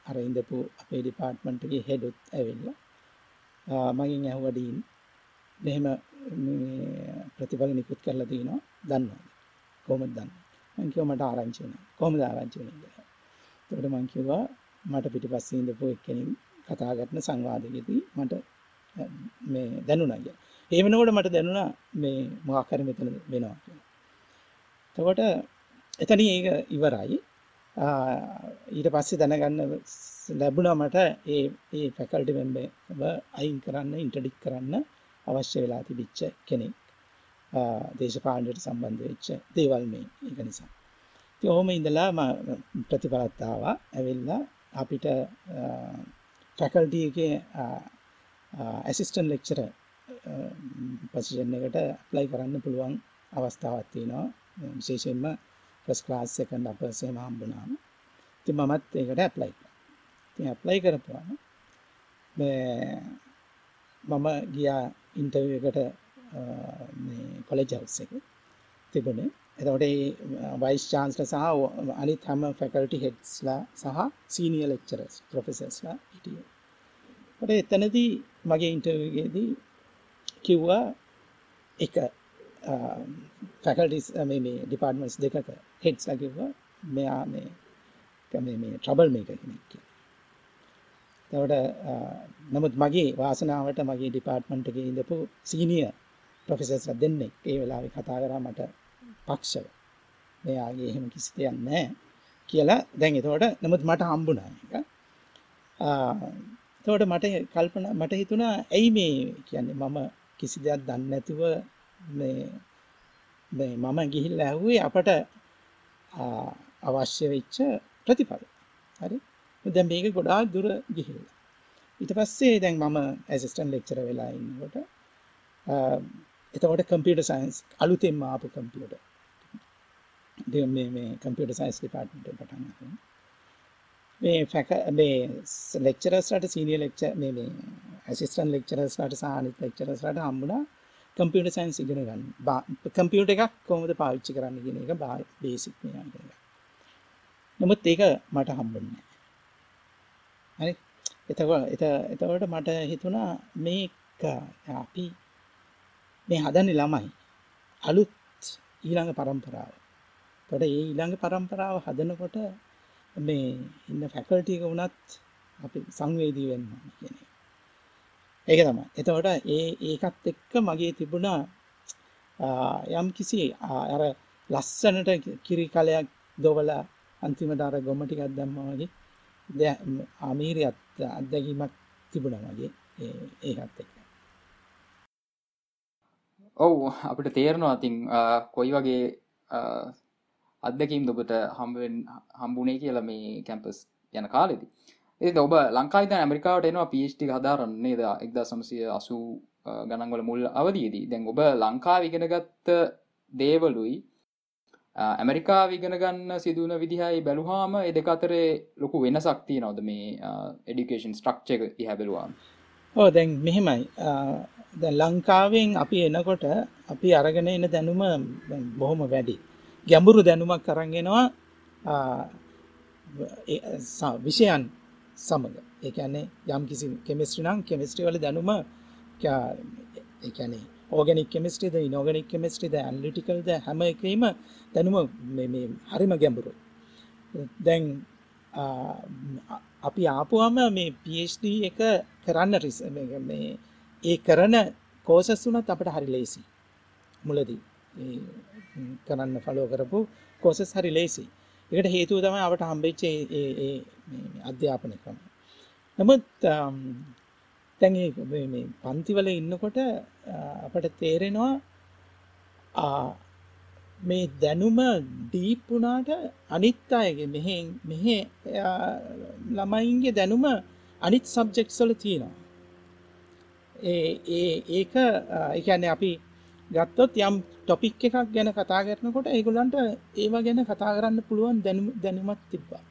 අර ඉඳපු අපේ ඩිපාර්ට්මන්ට් එකේ හෙඩ් උත් ඇවිල්ලා ආ, මගෙන් ඇහුවා ඩීන් මෙහෙම මේ ප්‍රතිඵල නිකුත් කරලා තිනවා දන්නවද? කොහොමද දන්නේ? මං කිව්වා මට ආරංචි වුණා. කොහොමද ආරංචි වුනේ කියලා. එතකොට මං කිව්වා මට පිටිපස්සේ ඉඳපු එක්කෙනෙක් කතා කරන සංවාදයකදී මට අ, මේ දැනුණා කියලා. ඒ වෙනකොට මට දැනුණා මේ මොකක් හරි මෙතන වෙනවා කියලා. එතකොට එතනින් ඒක ඉවරයි. ආ, ඊට පස්සේ දැනගන්න ස්- ලැබුණා මට ඒ ඒ ෆැකල්ටි මෙම්බර්ව අයින් කරන්න ඉන්ට්‍රොඩික් කරන්න අවශ්‍ය වෙලා තිබිච්ච කෙනෙක්. ආ, දේශපාලනයට සම්බන්ධ වෙච්ච දේවල් මේ ඒක නිසා. ඉතින් ඔහොම ඉඳලා ම ප්‍රතිඵලත් ආවා. ඇවිල්ලා අපිට ෆැකල්ටි එකේ ඇසිස්ටන්ට් ලෙක්චරර් පොසිෂන් එකට ඇප්ලයි කරන්න පුළුවන් අවස්ථාවක් තියෙනවා. විශේෂයෙන්ම ෆස්ට් ක්ලාස් සෙකන්ඩ් අපර්ස් එහෙම හම්බුනාම. ඉතින් මමත් ඒකට ඇප්ලයි කරා. ඉතින් ඇප්ලයි කරපුවාම මේ මම ගියා ඉන්ටර්විව් එකට අ, මේ කොලෙජ් හවුස් එකේ තිබුණේ. එතකොට ඒ වයිස් චාන්සලර් සහ ඔ- අනිත් හැම ෆැකල්ටි හෙඩ්ස්ලා සහ සීනියර් ලෙක්චරර්ස් ප්‍රොෆෙසර්ස්ලා හිටියේ. එතකොට එතනදී මගේ ඉන්ටර්විව් එකේදී කිව්වා එක ෆැකල්ටිස් මේ මේ ඩිපාර්ට්මන්ට්ස් දෙකක හෙඩ්ස්ලා කිව්වා මෙයා මේ මේ මේ ට්‍රබල් මේකර් කෙනෙක් කියලා. එතකොට අ, නමුත් මගේ වාසනාවට මගේ ඩිපාර්ට්මන්ට් එකේ ඉඳපු සීනියර් ප්‍රොෆෙසර්ස්ලා දෙන්නෙක් ඒ වෙලාවේ කතා කරා මට පක්ෂව. මෙයාගේ එහෙම කිසි දෙයක් නැහැ කියලා දැන් එතකොට නමුත් මට හම්බුණා ඒක. ආ, එතකොට මට කල්පනා මට හිතුණා ඇයි මේ කියන්නේ මම කිසි දෙයක් දන්නේ නැතුව මේ මේ මම ගිහිල්ලා ඇහුවේ අපට ආ, අවශ්‍ය වෙච්ච ප්‍රතිඵල. හරි. දැන් මේක ගොඩාක් දුර ගිහිල්ලා. ඊට පස්සේ දැන් මම ඇසිස්ටන්ට් ලෙක්චරර් වෙලා ඉන්නකොට ආ, එතකොට කම්පියුටර් සයන්ස් අලුතෙන්ම ආපු කම්පියුටර්. ඉතින් මේ මේ කම්පියුටර් සයන්ස් ඩිපාර්ට්මන්ට් එක පටන් ගත්තා. මේ ෆැක මේ ලෙක්චරර්ස්ලාට සීනියර් ලෙක්චර් මේ මේ ඇසිස්ටන්ට් ලෙක්චරර්ස්ලාට සහ අනිත් ලෙක්චරර්ස්ලාට හම්බුණා කම්පියුටර් සයන්ස් ඉගෙන ගන්න. කම්පියුටර් එකක් කොහොමද පාවිච්චි කරන්න කියන එක බේසික් මේවා ඉගෙන ගන්න. නමුත් ඒක මට හම්බුන්නේ නැහැ. හරි. එතකොට එත- එතකොට මට හිතුණා මේක අපි මේ හදන්නේ ළමයි. අලුත් ඊළඟ පරම්පරාව. තොට ඒ ඊළඟ පරම්පරාව හදනකොට මේ ඉන්න ෆැකල්ටීක වුණත් අපි සංවේදී වෙන්න කියන ඒක තමයි. එතවට ඒ ඒකත් එක්ක මගේ තිබුණා යම් කිසි අර ලස්සනට කිරි කලයක් දොවල අන්තිමට අර ගොමටිකක් දම්ම වගේ අමීරයත් අත්දැකීමක් තිබුණ වගේ ඒකත් එක් ඔව් අපිට තේරනවා ඉතින් අ, කොයි වගේ අ, අත්දැකීම් ඔබට හම්බෙන් හම්බුනේ කියලා මේ කැම්පස් යන කාලෙදි. ඉතින් ඔබ ලංකාවේ ඉඳන් ඇමරිකාවට එනවා PhD එක හදාරන්න නේද 1980 ගණන්වල මුල් අවධියේදී. දැන් ඔබ ලංකාවේ ඉගෙනගත්ත දේවලුයි අ, ඇමරිකාවේ ඉගෙන ගන්න සිදුවන විදිහයි බැලුවාම ඒ දෙක අතරේ ලොකු වෙනසක් තියෙනවද මේ එඩියුකේෂන් ස්ට්‍රක්චර් එක දිහා බැලුවාම? ඕ දැන් මෙහෙමයි ආ, දැන් ලංකාවෙන් අපි එනකොට අපි අරගෙන එන දැනුම දැන් බොහොම වැඩි. ගැඹුරු දැනුමක් අරන් එනවා ආ, ඒ ස- විෂයන් සමග. ඒ කියන්නේ යම් කිසි කෙමිස්ට්‍රි නම් කෙමිස්ට්‍රි වල දැනුම කා- ඒ කියන්නේ ඕගනික් කෙමිස්ට්‍රිද ඉනෝගනික් කෙමිස්ට්‍රිද ඇනලිටිකල්ද හැම එකේම දැනුම මේ මේ හරිම ගැඹුරුයි. දැන් ආ, අපි ආපුවම මේ PhD එක කරන්න රිස මේ- මේ ඒ කරන කෝසස් වුණත් අපට හරි ලේසි මුලදී ඒ ම්, කරන්න ෆලෝ කරපු කෝසස් හරි ලේසි එකට හේතුව තමයි අපට හම්බෙච්ච ඒ ඒ- ඒ මේ- මේ අධ්‍යාපන ක්‍රම. නමුත් අම්, දැන් ඒ මේ- මේ පන්තිවල ඉන්නකොට අ, අපට තේරෙනවා ආ, මේ දැනුම ඩීප් වුණාට අනිත් අයගේ මෙහෙ මෙහෙ ආ, ළමයින්ගේ දැනුම අනිත් සබ්ජෙක්ට්ස් වල තියෙනවා. ඒ ඒ ඒක ආ, ඒ කියන්නේ අපි ගත්තොත් යම් ටොපික් එකක් ගැන කතා කරනකොට ඒගොල්ලන්ට ඒවා ගැන කතා කරන්න පුළුවන් දැනුම දැනුමක් තිබ්බා.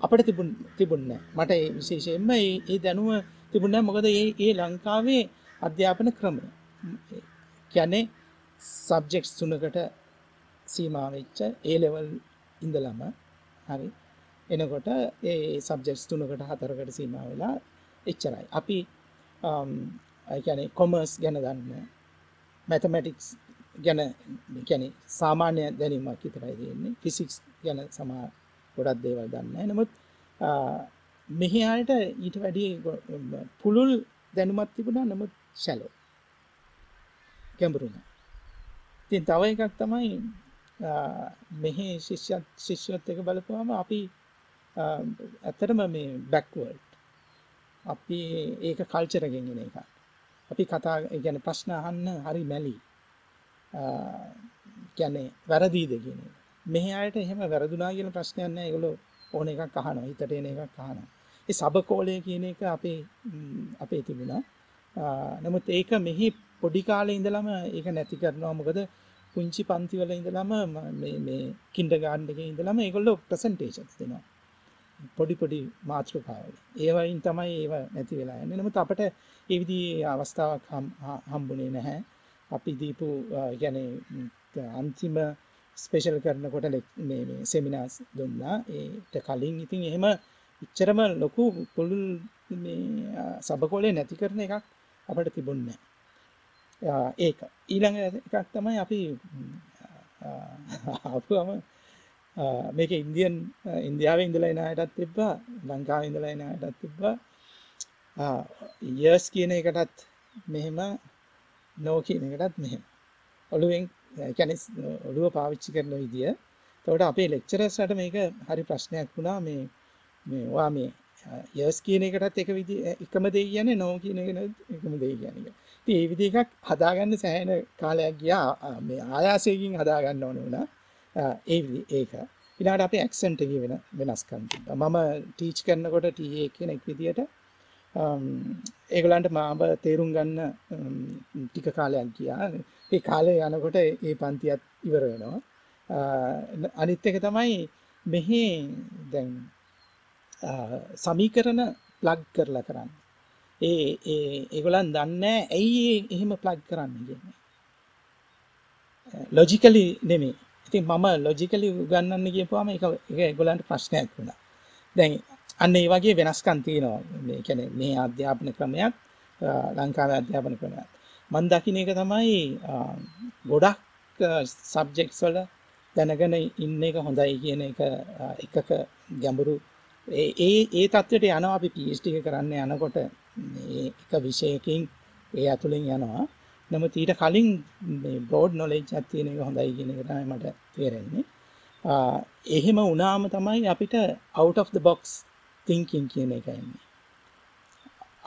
අපිට තිබුණ තිබුණේ නැහැ. මට ඒ විශේෂයෙන්ම ඒ ඒ දැනුම තිබුණේ නැහැ. මොකද ඒ ඒ ලංකාවේ අධ්‍යාපන ක්‍රමය කැනේ සබ්ජෙක්ස් තුනකට සීමාවෙච්ච ඒලෙවල් ඉඳලම හරි එනකොට ඒ සබ්ජෙක්ස් තුනකට හතරකට සීම වෙලා එච්චරයි අපි um, ගැන කොමර්ස් ගැන දන්න මැතමැටික්ස් ගැන ගැන සාමාන්‍ය දැනීමක් විතරයි තියෙන්නේ. ෆිසික්ස් ගැන සමා ගොඩක් දේවල් දන්න නමුත් මෙහි අයට ඊට වැඩිය පුළුල් දැනුමත් තිබුණා. නමුත් ශැලෝ ගැඹුරුණ තින් තව එකක් තමයි මෙහි ශිෂ්‍යත් ශිෂ්‍යත් එක බලපුවාම අපි ඇත්තටම මේ බැක්වර්ඩ් අපි ඒක කල්චරගෙන් එන එක අපි කතා ගැන ප්‍රශ්න අහන්න හරි මැලි. ගැනේ වැරදීද කියන මෙහ අයට එහෙම වැරදුනා කියන ප්‍රශ්නයන්න ඒගොලො ඕන එකක් අහන හිතට එන එකක් අහන ඒ සබකෝලය කියන එක අපේ අපේ තිබුණා. නමුත් ඒක මෙහි පොඩි කාලේ ඉඳලම ඒක නැති කරනවා. මොකද පුංචි පන්තිවල ඉඳලම මේ කින්ඩ ගාන්ඩ එක ඉඳලම ඒගොල්ලො ප්‍රසන්ටේෂන්ස් දෙනවා. පොඩි පොඩි මාතෘකාවල. ඒවයින් තමයි ඒව නැති වෙලා යන්න. නමුත් අපට එවිදි අවස්ථාවක් හම්බුනේ නැහැ. අපි දීපු ගැන අන්තිම ස්පේෂල් කරනකොට සෙමිනාස් දුන්නා. ඒට කලින් ඉතින් එහෙම ඉච්චරම ලොකු පුළුල් සබකොලේ නැති කරන එකක් අපට තිබුන්න ඒක. ඊළඟ එකක් තමයි අපි අපම මේක ඉන්දියන් ඉන්දියාව ඉඳලා එනයටත් තිබ්බා ලංකාව ඉඳලා එනයටත් තිබ්බා. යර්ස් කියන එකටත් මෙහෙම නෝ කියන එකටත් මෙහෙම. ඔළුවෙන් කැනෙ ඔළුව පාවිච්චි කරන විදිය. තවට අපේ ලෙක්චරස්ට මේක හරි ප්‍රශ්නයක් වුණා. මේ මේවා මේ යස් කියන එකටත් එක විදි එකම දේ කියන නෝ කියන එක එකම දේ කියන එක. ති ඒ විදි එකක් හදාගන්න සෑහෙන කාලයක් ගියා. මේ ආයාසයකින් හදාගන්න ඕන වුණා. ඒ ඒක. ඉලාට අප ඇක්සන්ට වෙන වෙනස්කම් මම ටීච් කරනකොට ටඒ කෙනෙක් විදියට ඒගොලන්ට මාබ තේරුම් ගන්න ටික කාලයක් ගියා. ඒ කාලය යනකොට ඒ පන්තියත් ඉවර වෙනවා. අනිත් එක තමයි මෙහි දැන් සමීකරණ ප්ලග් කරලා කරන්න. ඒ ඒගොලන් දන්න ඇයි එහෙම ප්ලග් කරන්න කියන්නේ? ලොජිකලි නෙමේ ඉතින් මම ලොජිකලි උගන්නන්න කියපුවාම එක එක ගොලන්ට ප්‍රශ්නයක් වුණා. දැන් අන්න ඒ වගේ වෙනස්කම් තියෙනවා. මේ කියන්නේ මේ අධ්‍යාපන ක්‍රමයක් ලංකාවේ අධ්‍යාපන ක්‍රමයක්. මම දකින්න එක තමයි ගොඩක් සබ්ජෙක්ට්ස් වල දැනගෙන ඉන්න එක හොඳයි කියන එක එකක ගැඹුරු. ඒ ඒ තත්ත්වයට යනවා අපි PhD එක කරන්න යනකොට. එක විෂයකින් ඒ ඇතුළෙන් යනවා. නමුත් ඊට කලින් බෝඩ් නොලෙජ් ඇත්තියෙන එක හොඳයි කියන එක තමයි මට තේරෙන්නේ. එහෙම වුණාම තමයි අපිට out of the box thinking කියන එක එන්නේ.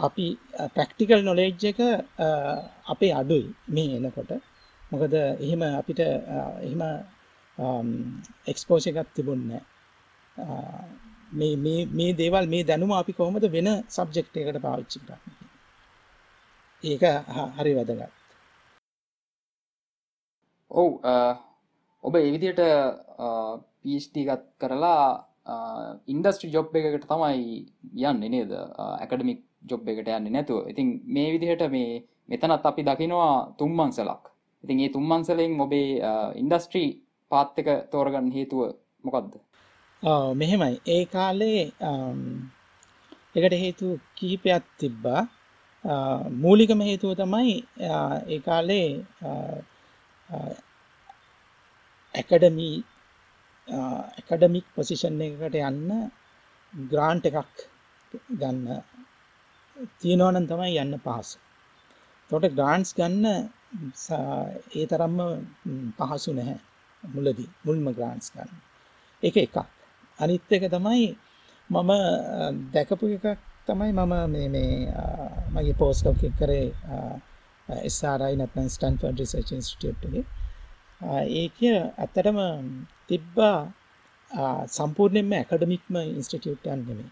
අපි ප්‍රක්ටිකල් නොලෙජ් එක අපේ අඩුයි මේ එනකොට. මොකද එහෙම අපිට එහෙම එක්ස්පෝෂ එකත් තිබුන්න මේ දේවල් මේ දැනුම අපි කොහොමද වෙන සබ්ජෙක්් එකට පාවිච්චි කරන්න? ඒක හරි වැදගත්. ඔව් ඔබ එවිදියට පිස්ටිගත් කරලා ඉන්ඩස්ට්‍රි ජොබ් එකකට තමයි යන්න නේද? ඇකඩමික් ජොබ් එකට යන්න නැතුව. ඉතින් මේ විදිහට මේ මෙතනත් අපි දකිනවා තුම්මන්සලක් ඉතින් ඒ තුම්මන්සලෙන් ඔබේ ඉන්ඩස්ට්‍රී පාත්තක තෝරගන්න හේතුව මොකක්ද මෙහෙමයි. ඒ කාලේ එකට හේතු කිහිපයක් තිබ්බා. මූලිකම හේතුව තමයි ඒ කාලේ ඇකඩමී ඇකඩමික් පොසිෂන් එකකට යන්න ග්‍රාන්ට් එකක් ගන්න තියෙනවනන් තමයි යන්න පහස. තොට ග්‍රාන්ස් ගන්න ඒ තරම්ම පහසු නැහැ මුලදී මුල්ම ග්‍රාන්ස් ගන්න. එක එකක්. අනිත් එක තමයි මම දැකපු එකක් තමයි මම මේ මගේ පෝස්ටෝක කරේ එස්රයි නැත්නම් ස්ටන්ෆර්ඩ් රිසර්ච් ඉන්ස්ටිටියුට්ගේ ඒක ඇත්තටම තිබ්බා සම්පූර්ණයෙන්ම ඇකඩමික්ම ඉන්ස්ටිටියුට්යන් නෙමේ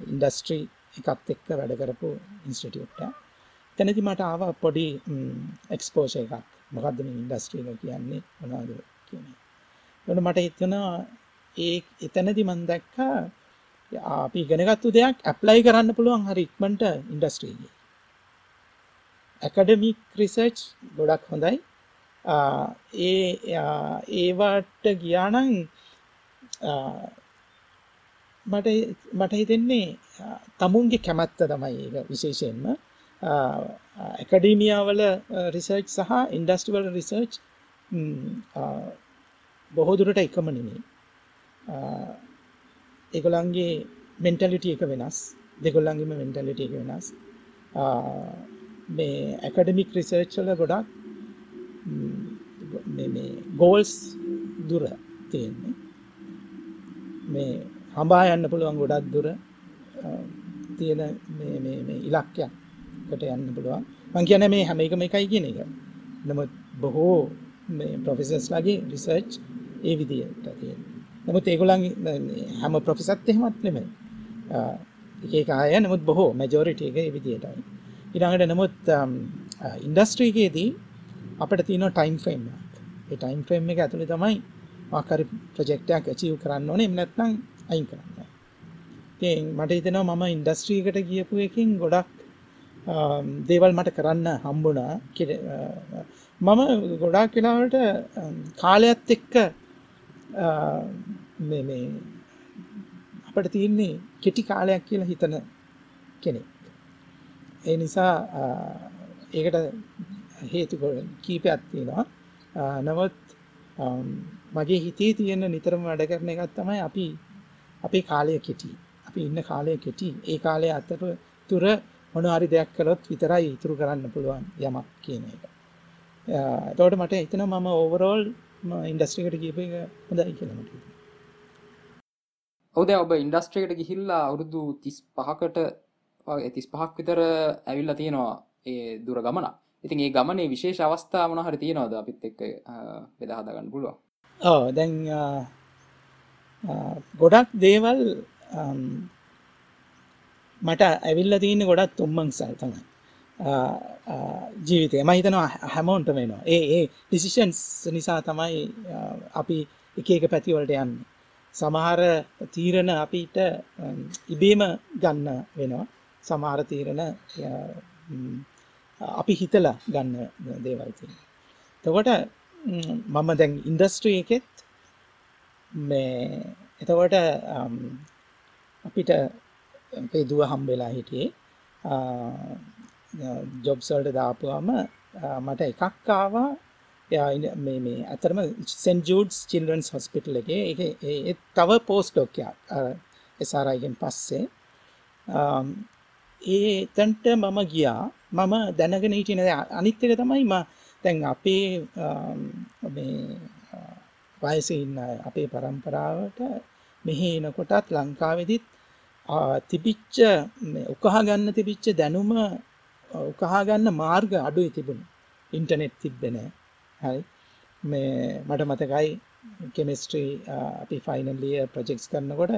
ඉන්ඩස්ට්‍රී එකත් එක්ක වැඩ කරපු ඉන්ස්ටිටියුට්ට තැනති මට ආව පොඩි එක්ස්පෝෂ එකක්. මොකක්ද මේ ඉන්ඩස්ට්‍රීක කියන්නේ? මොනාද කියන වන මට හිතනවා ඒ එතැනදි මන් දැක්කා අපි ගෙනගත්තු දෙයක් ඇප්ලයි කරන්න පුළුවන් හරි ඉක්මට ඉන්ඩස්ට්‍රීගේ ඇකඩමික් රිසර්ච් ගොඩක් හොඳයි. ඒ ඒවාට ගියානං මට මට හිතෙන්නේ තමුන්ගේ කැමැත්ත තමයි ඒ විශේෂයෙන්ම. ඇකඩීමියාවල රිසර්ච් සහ ඉන්ඩස්ටිවල් රිසර්ච් බොහෝදුරට එකම නෙමේ ඒගොලන්ගේ මෙන්ටලිට එක වෙනස්. දෙගොල්ලන්ගේම මෙන්ටලිට එක වෙනස්. මේ ඇකඩමික් රිසර්ච්චල ගොඩක් ගෝල්ස් දුර තියෙන්නේ. මේ හඹා යන්න පුළුවන් ගොඩක් දුර තියෙන ඉලක්කයක්කට යන්න පුළුවන්. මං කියන මේ හැම එකම එකයි කියන එක. නමුත් බොහෝ ප්‍රොෆෙසර්ස් ලගේ රිසර්ච් ඒ විදියට තියෙන නමුත් ඒගොලන් හැම ප්‍රොෆෙසත් එහෙමත් නෙමේ එක අය නමුත් බොහෝ මැජෝරිට එක විදියටයි. ඉරඟට නමුත් um, uh, ඉන්ඩස්ට්‍රීගේදී අපට තියන ටයිම් ෆ්‍රේම් ඒ ටයිම් ෆ්‍රේම් එක ඇතුළි තමයි ආකරි ප්‍රජෙක්ටයක් ඇචීව් කරන්න ඕනේ. එමනැත්නම් අයින් කරන්න මට හිතනවා මම ඉන්ඩස්ට්‍රීකට ගියපු එකින් ගොඩක් um, දේවල් මට කරන්න හම්බුණා. Uh, මම ගොඩාක් කෙලාවට um, කාලයත් එක්ක uh, අපට තියන්නේ කෙටි කාලයක් කියලා හිතන කෙනෙක්. ඒ නිසා ඒකට හේතු කීපයක් තියෙනවා. නමුත් මගේ හිතේ තියෙන නිතරම වැඩ කරන එකක් තමයි අපි අපේ කාලය කෙටි. අපි ඉන්න කාලය කෙටි. ඒ කාලය අතර තුර මොන හරි දෙයක් කළොත් විතරයි ඉතුරු කරන්න පුළුවන් යමක් කියන එක. එතකොට මට හිතෙනවා මම ඕවරෝල් ඉන්ඩස්ට්‍රි එකට ගියප එක හොඳයි කියලා මට හිතෙනවා. ඔව් දැන් ඔබ ඉන්ඩස්ට්‍රි එකට ගිහිල්ලා අවුරුදු 35කට ඇතිස් පහක් විතර ඇවිල්ලා තියෙනවා ඒ දුර ගමන. ඉතින් ඒ ගමනේ විශේෂ අවස්ථා මන හරි තියෙනවද අපිත් එක් බෙදහදාගන්න පුළුව ඕ දැන් ගොඩක් දේවල් මට ඇවිල්ල තියන්න ගොඩත් උම්මං සල්තම ජීවිතය මහිතනවා හැමෝන්ට වෙනවා. ඒ ඒ ඩිසිෂන්ස් නිසා තමයි අපි එක එක පැතිවලට යන්නේ. සමහර තීරණ අපිට ඉබේම ගන්න වෙනවා. සමහර තීරණ අපි හිතලා ගන්න දේවල්ති තකොට මම දැන් ඉන්ඩස්ට්‍රී එකෙත් මේ එතකොට අපිට අපේ දුව හම්බෙලා හිටියේ ජොබ්සල්ට දාපුවාම මට එකක් ආවා. මේ මේ අතරම සෙන් ජූඩ්ස් චිල්ඩන්ස් හොස්පිටල් එක ඒ තව පෝස්් ඩොක්යක් එසාරයිගෙන් පස්සේ. ඒ තැන්ට මම ගියා. මම දැනගෙන හිටින අනිත්‍යක තමයි ම තැන් අපේ වයස ඉන්න අපේ පරම්පරාවට මෙහි එනකොටත් ලංකාවෙදිත් තිබිච්ච උකහා ගන්න තිබිච්ච දැනුම උකහා ගන්න මාර්ග අඩුයි තිබුණු. ඉන්ටනෙට් තිබ්බෙන හරි. මේ මට මතකයි කෙමිස්ට්‍රී අපි ෆයිනල්ලිය ප්‍රජෙක්ස් කරනකොට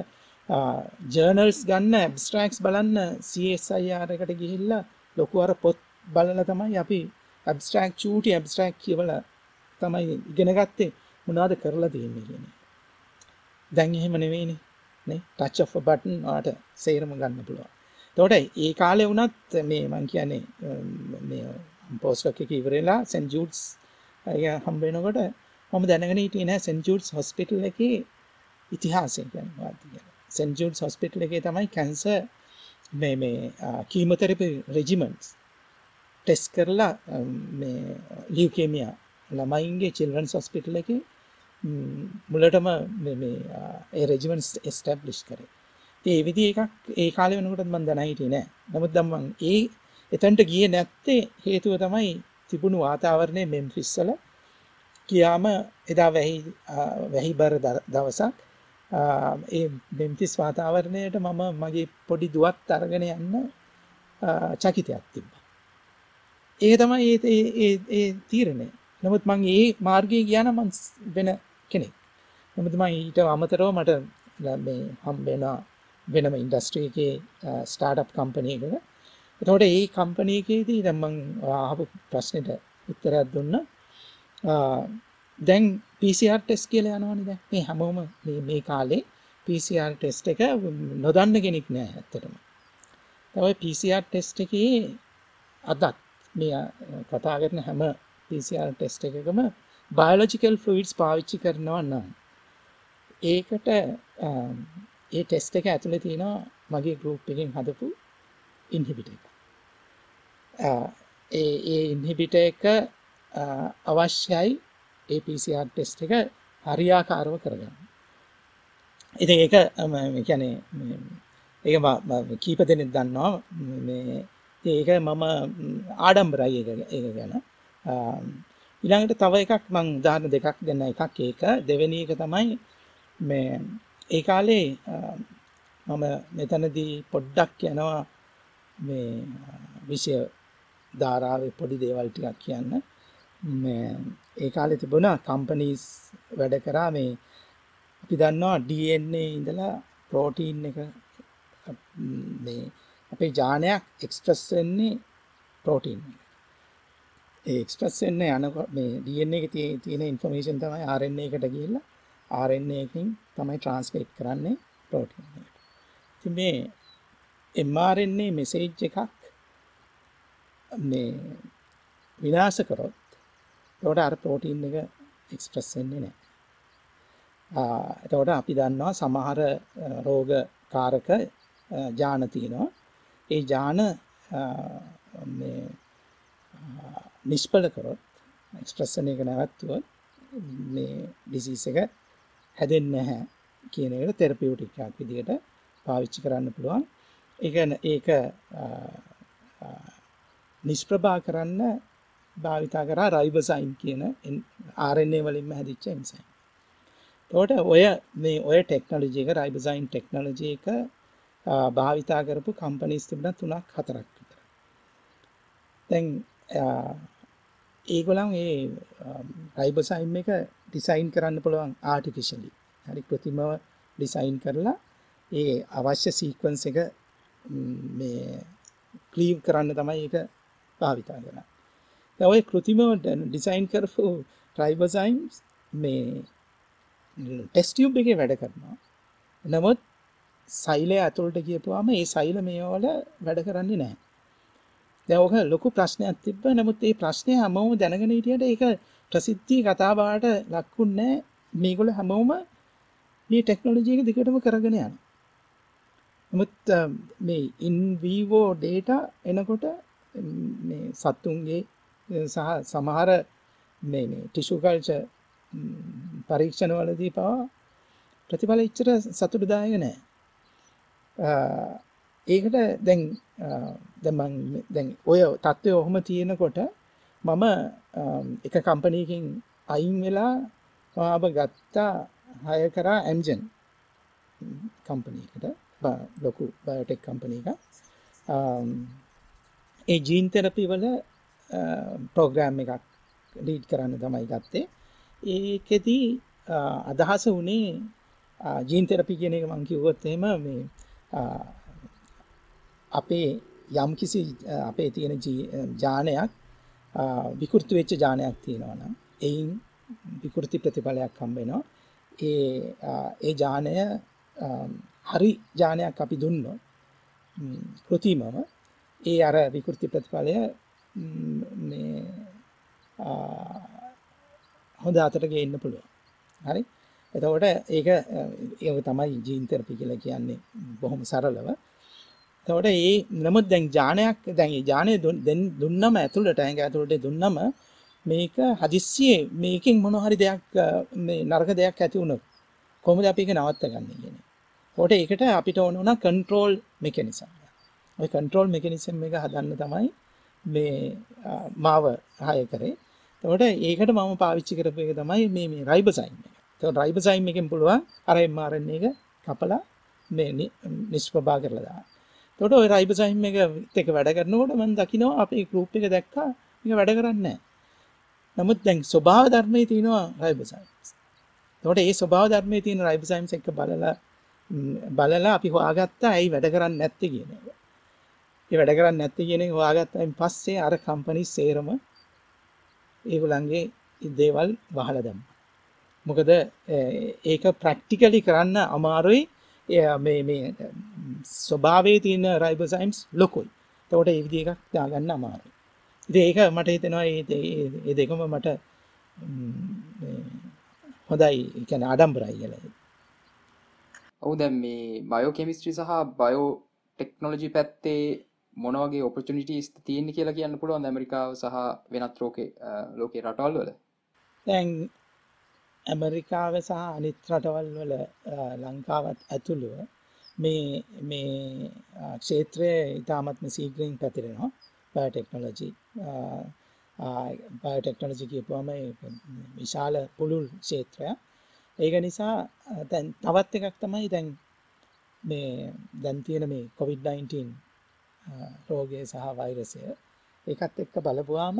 ජර්නල්ස් ගන්න ඇබස්ට්‍රක්ස් බලන්න සSIRකට ගිහිල්ලා ලොකු අර පොත් බලල තමයි අපි ඇබස්ට්‍රක් චූටි ඇබස්ට්‍රක් කියවල තමයි ඉගෙන ගත්තේ. මොනාද කරලා තියන්නේ කියන දැන් එහෙම නෙවෙයිනේ නේ? ටච් ඔෆ් බටන් වාට සේරම ගන්න පුළුවන්. තොට ඒ කාලෙ වුණත් මේ මං කියන්නේ පෝස්ටක් එක ඉවරලා සැන් ජූට්ස් හම්බෙනකොට මම දැනගෙන හිටියේ නෑ සෙන් ජූට්ස් හොස්පිටල් එකේ ඉතිහාසය කියන්නේ. කියලා සෙන් ජූට්ස් හොස්පිටල් එකේ තමයි කැන්සර් මේ මේ කීමොතෙරපි රෙජිමන්ට්ස් ටෙස් කරලා මේ ලියකේමියා ළමයින්ගේ චිල්රන්ස් හොස්පිටල් එක මුලටම ඒ රෙජිමන්ස් එස්ටබ්ලිෂ් කරේ. ඒ විදි එකක් ඒ කාලය වෙනකට මන් දැනහිටිය නෑ. නමුත් දම්මන් ඒ එතැන්ට ගිය නැත්තේ හේතුව තමයි තිබුණු වාතාවරණය මෙම් ෆිස්සල කියාම එදා වැහි වැහි බර දවසක් ඒ මෙම්ෆිස් වාතාවරණයට මම මගේ පොඩි දුවත් අරගෙන යන්න චකිතයක් තිබ්බ. ඒ තමයි ඒ තීරණය. නමුත් මං ඒ මාර්ගය කියන මන් වෙන කෙනෙක්. නමුත් මං ඊට අමතරව මට හම්බෙන වෙනම ඉන්ඩස්ට්‍රියගේ ස්ටාර්ටප් කම්පනයකක එතකොට ඒ කම්පනයකේදී දැම්මං ආහපු ප්‍රශ්නයට උත්තරයක් දුන්න. දැන් PCR ටෙස් කියල යනවනි දැ මේ හැමෝම මේ කාලේ PCR ටෙස්ට එක නොදන්න කෙනෙක් නෑ ඇත්තටම තවයි PCR ටෙස්ට එක අදත් මේ අ, කතා කරන හැම PCR ටෙස්ට් එකකම බයෝලොජිකල් ෆ්ලුයිඩ්ස් පාවිච්චි කරනවා නම් ඒකට අම්, ඒ ටෙස්ට් එක ඇතුලේ තියෙනවා මගේ ගෲප් එකෙන් හදපු ඉන්හිබිටර් එක. අ, ඒ ඒ ඉන්හිබිටර් එක අ, අවශ්‍යයි ඒ PCR ටෙස්ට් එක හරියාකාරව කරගන්න. ඉතින් ඒක අම, ඒ කියන්නේ මේ ඒක ම- ම- කීප දෙනෙක් දන්නවා ම- මේ ඒක මම ම්, ආඩම්බරයි ඒක ඒක ගැන. ආම්, ඊළඟට තව එකක් මං උදාහරණ දෙකක් දෙන්න එකක් ඒක. දෙවෙනි එක තමයි මේ ඒ කාලේ ආම්, මම මෙතනදී පොඩ්ඩක් යනවා මේ ආ, විෂය ධාරාවේ පොඩි දේවල් ටිකක් කියන්න. මේ ඒ කාලේ තිබුණා කම්පනීස් වැඩ කරා මේ අපි දන්නවා DNA ඉඳලා ප්‍රෝටීන් එක ම්, මේ අපේ ජානයක් එක්ස්ප්‍රස් වෙන්නේ ප්‍රෝටීන් එක. ඒ එක්ස්ප්‍රස් වෙන්නේ යනකොට මේ DNA එකේ tie- තියෙන ඉන්ෆර්මේෂන් තමයි RNA එකට ගිහිල්ලා RNA එකකින් තමයි ට්‍රාන්ස්ලේට් කරන්නේ ප්‍රෝටීන් එකට. ඉතින් මේ mRNA මෙසේජ් එකක් මේ විනාශ කරොත් එතකොට අර ප්‍රෝටීන් එක එක්ස්ප්‍රස් වෙන්නේ නැහැ. ආ, එතකොට අපි දන්නවා සමහර අ, රෝග කාරක අ, ජාන තියෙනවා. ඒ ජාන අ, මේ අ, නිෂ්ඵල කරොත් එක්ස්ප්‍රස් වෙන එක නැවතුවොත් මේ ඩිසීස් එක හැදෙන්නේ නැහැ කියන එකට තෙරපියුටික් එකක් විදිහට පාවිච්චි කරන්න පුළුවන්. ඒක න- ඒක අ, අ, නිෂ්ප්‍රභා කරන්න භාවිතා කරා රයිබසයින් කියන එන්- RNA වලින්ම හැදිච්ච එන්සයිම්. එතකොට ඔය මේ ඔය ටෙක්නොලොජි එක රයිබසයින් ටෙක්නොලොජි එක ආ, භාවිතා කරපු කම්පනීස් තිබුණා තුනක් හතරක් විතර. දැන් ආ, ඒගොල්ලන් ඒ රයිබසයිම් එක ඩිසයින් කරන්න පුළුවන් ආටිෆිෂලි. හරි කෘත්‍රිමව ඩිසයින් කරලා ඒ අවශ්‍ය සීක්වන්ස් එක ම්, මේ ක්ලීව් කරන්න තමයි ඒක භාවිතා කරන්නේ. දැන් ඔය කෘත්‍රිමව ඩිසයින් කරපු රයිබසයිම්ස් මේ ටෙස්ට් ටියුබ් එකේ වැඩ කරනවා. නමුත් සෛලය ඇතුළට ගියපුවාම ඒ සෛල මේවල වැඩ කරන්නේ නැහැ. දැන් ඕක ලොකු ප්‍රශ්නයක් තිබ්බ. නමුත් මේ ප්‍රශ්නය හැමෝම දැනගෙන හිටියට ඒක ප්‍රසිද්ධිය කතාබහට ලක්ුන්නේ නැහැ. මේගොල්ලෝ හැමෝම මේ ටෙක්නොලොජි එක දිගටම කරගෙන යනවා. නමුත් අ, මේ ඉන් වීවෝ ඩේටා එනකොට ම්, මේ සත්තුන්ගේ අ, සහ සමහර මේ මේ ටිෂු කල්චර් පරීක්ෂණ වලදී පවා ප්‍රතිඵල ඉච්චර සතුටුදායක නෑ. අ, ඒකට දැන් අ, දැන් මං දැන් ඔය තත්ත්වය ඔහොම තියෙනකොට මම අම්, එක කම්පනීකින් අයින් වෙලා මාව ගත්තා හය කරා ඇම්ජන් කම්පනීකට ලොකු බයෝටෙක් කම්පනී එක අම්, ඒ ජීන් තෙරපි වල ප්‍රෝග්‍රෑම් එකක් ලීඩ් කරන්න තමයි ගත්තේ. ඒකෙදී අ, අදහස වනේ ජීන් තෙරපි කියන එක මං කිව්වොත් එහෙම මේ අ, අපේ යම් කිසි අපේ තියෙන ජී- ජානයක් අ, විකෘති වෙච්ච ජානයක් තියෙනවා නම් එයින් විකෘති ප්‍රතිඵලයක් හම්බෙනවා ඒ අ, ඒ ජානය අම්, හරි ජානයක් අපි දුන්නොත් ම්, කෘතිමව ඒ අර විකෘති ප්‍රතිඵලය ම්, මේ ආ, හොඳ අතට ගේන්න පුළුවන් හරි එතකොට ඒක අ, ඒක තමයි ජීන් තෙරපි කියලා කියන්නේ බොහොම සරලව එතකොට ඒ නමුත් දැන් ජානයක් දැන් ඒ ජානය දුන්- දෙන්- දුන්නම ඇතුළට ඇඟ ඇතුළට දුන්නම මේක හදිස්සියේ මේකෙන් මොන හරි දෙයක් අ, මේ නරක දෙයක් ඇති වුණොත් කොහොමද අපි ඒක නවත්ත ගන්න කියන්නේ. ඒකට ඒකට අපිට ඕන වුණා කන්ට්‍රෝල් මෙකැනිසම්. ඔය කන්ට්‍රෝල් මෙකැනිසම් එක හදන්න තමයි මේ අ, මාව හය කරේ. එතකොට ඒකට මම පාවිච්චි කරපු එක තමයි මේ මේ රයිබෝසයිම් එක. එතකොට රයිබෝසයිම් එකෙන් පුළුවන් අර mRNA එක කපලා මේ නි- නිෂ්ප්‍රභා කරලා දාන්න. එතකොට ওই රයිබෝසයිම් එක එක වැඩ කරනකොට මම දකිනවා අපේ ගෲප් එක දැක්කා මේක වැඩ කරන්නේ නැහැ. නමුත් දැන් ස්වභාව ධර්මයේ තියෙනවා රයිබෝසයිම්ස්. එතකොට ඒ ස්වභාව ධර්මයේ තියෙන රයිබෝසයිම්ස් එක බලලා ම්, බලලා අපි හොයාගත්තා ඇයි වැඩ කරන්නේ නැත්තේ කියන එක. ඒ වැඩ කරන්නේ නැත්තේ කියන එක හොයාගත්තායින් පස්සේ අර කම්පනි සේරම ඒගොල්ලන්ගේ දේවල් වහලා දැම්මා. මොකද ඒ, ඒක ප්‍රැක්ටිකලි කරන්න අමාරුයි එය මේ මේ ස්වභාවයේ තියෙන රයිබෝසයිම්ස් ලොකුයි. එතකොට ඒ විදිහ එකක් දාගන්න අමාරුයි. ඉතින් ඒක මට හිතෙනවා ඒ ඒ- ඒ දෙකම මට ම්, මේ හොඳයි ඒ කියන්නේ ආඩම්බරයි කියලා. ඔවු දැම් මේ බයෝ කෙමිස්ට්‍රි සහ බයෝ ටෙක්නොලජි පැත්තේ මොනවගේ ඔපචනිටස් තියෙන කියලා කියන්න පුළුවන් ඇමරිකාව සහ වෙනත් රෝක ලෝකේ රටවල් වල? දැන් ඇමරිකාව සහ අනිත් රටවල් වල අ, ලංකාවත් ඇතුළුව මේ මේ අ, ක්ෂේත්‍රය ඉතාමත්ම සීග්‍රීන් පැතිරෙනවා. බයටෙක්නොලජි බයටෙක්නොලජි කියපුවම ඒක විශාල පුළුල් ක්ෂේත්‍රයක්. ඒක නිසා අ, දැන් තවත් එකක් තමයි දැන් මේ දැන් තියෙන මේ කොවිD-19 රෝගය සහ වෛරසය. ඒකත් එක්ක බලපුවාම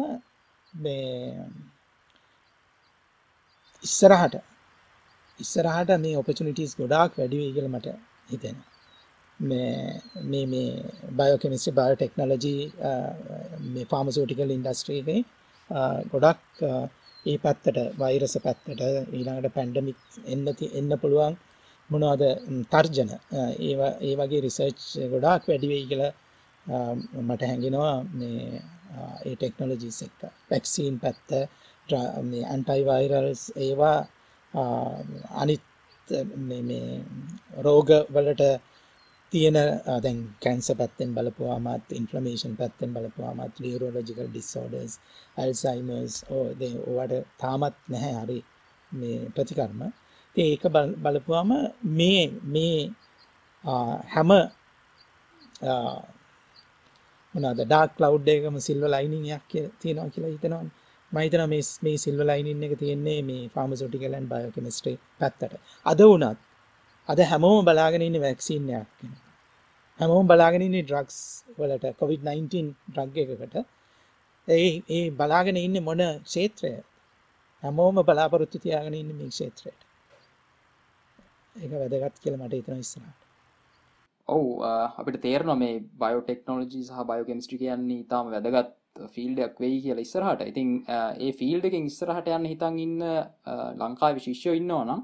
මේ ඉස්සරහට ඉස්සරහට මේ ඔපචනිටස් ගොඩාක් වැඩිවේ කියල මට හිතෙන මේ මේ බයෝකෙමිස්ටි බය ටෙක්නලජී මේ ෆාමසෝටිකල් ඉන්ඩස්ට්‍රීගේ ගොඩක් අ, ඒ පැත්තට වෛරස පැත්තට ඊළඟට පැන්ඩමික් එන්න ති- එන්න පුළුවන් මොනවද ම්, තර්ජන. අ, ඒවා ඒ වගේ රිසර්ච් ගොඩාක් වැඩිවෙයි කියල මට හැඟෙනවා මේ අ, ඒ ටෙක්නොලජීස් එක්ක. පැක්සීන් පැත්ත ඇන්ටයිවයිරල්ස් ඒවා අ, අනිත් මේ- මේ රෝග වලට තියෙන අ, දැන් කැන්ස පැත්තෙන් බලපුවාමත් ඉන්ෆ්ලමේෂන් පැත්තෙන් බලපුවාමත් ලියරෝලජිකල් ඩිස්සෝඩස් ඇල්සයිමර්ස් ඕවට තාමත් නැහැ හරි මේ ප්‍රතිකර්ම. ඉතින් ඒක බල- බලපුවාම මේ මේ අ, හැම මොනද ඩාක් ලව් එකම සිල්ව ලයිනියක් තියෙනවා කියලා හිතනවා මහිතන මේ මේ සිල්ව ලයිනින් එක තියෙන්නේ මේ ෆාමසොටිකලන් බයෝකෙමිස්ට්‍රී පැත්තට. අද වුණත් අද හැමෝම බලාගෙන ඉන්න වැක්සිීනයක් හැමෝම බලාගෙන ඉන්නේ ඩ්‍රක්ස් වලට කොවිD-19 ඩ්‍රග් එකකට. ඒ ඒ බලාගෙන ඉන්න මොන ක්ෂේත්‍රය? හැමෝම බලාපොරොත්තු තියාගෙන ඉන්න මේ ක්ෂේත්‍රයට. ඒක වැදගත් කියල මට හිතන ඉස්සරට ඔවු අපිට තේරන මේ බයෝටෙක්නෝලජී සහ බයෝකෙමිස්ට්‍රි කියන්නේ ඉතාම වැදගත් ෆිල්ඩක් වෙයි කියලා ඉස්සරහට. ඉතින් අ, ඒ ෆිල්ඩ එකෙන් ඉස්සරහට යන්න හිතන් ඉන්න ලංකා විශිෂ්‍යෝ ඉන්නවා නම්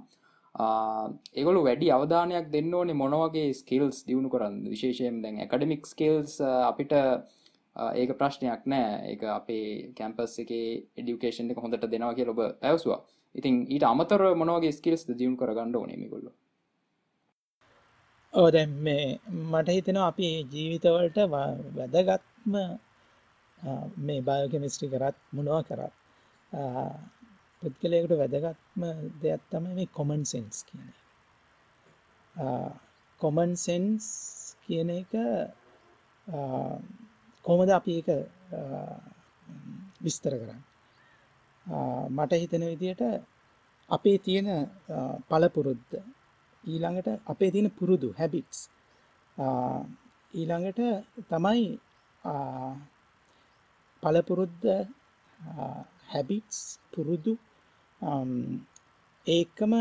ඒගොලු වැඩි අවධානයක් දෙන්න ඕනේ මොනවගේ ස්කිල්ස් දියුණු කරන්න. විශේෂයෙන් දැන් ඇකඩමික් ස්කිල්ස් අපිට අ, ඒක ප්‍රශ්නයක් නෑ. ඒක අපේ කැම්පස් එක එඩියුකේෂන් එක හොඳට දෙනවා කිය ඔබ පැවසවා. ඉතින් ඊට අමතර මොනවගේ ස්කිල්ස් දියුණු කරගන්න ඕනේ මිගොල්ලො? ඕ දැන් මේ මට හිතෙනවා අපි ජීවිතවලට ව- වැදගත්ම අ, මේ බයෝකෙමිස්ට්‍රි කරත් මොනවා කරත් අ, පුද්ගලයකට වැදගත්ම දෙයක් තමයි මේ කොමන් සෙන්ස් කියන කොමන් සෙන්ස් කියන එක කොමද අපි එක විස්තර කරන්න? මට හිතෙන විදියට අපේ තියෙන පලපුරුද්ද ඊළඟට අපේ තියෙන පුරුදු හැබිටස් ඊළඟට තමයි පලපුරුද්ද හැබිටස් පුරුදු ඒකම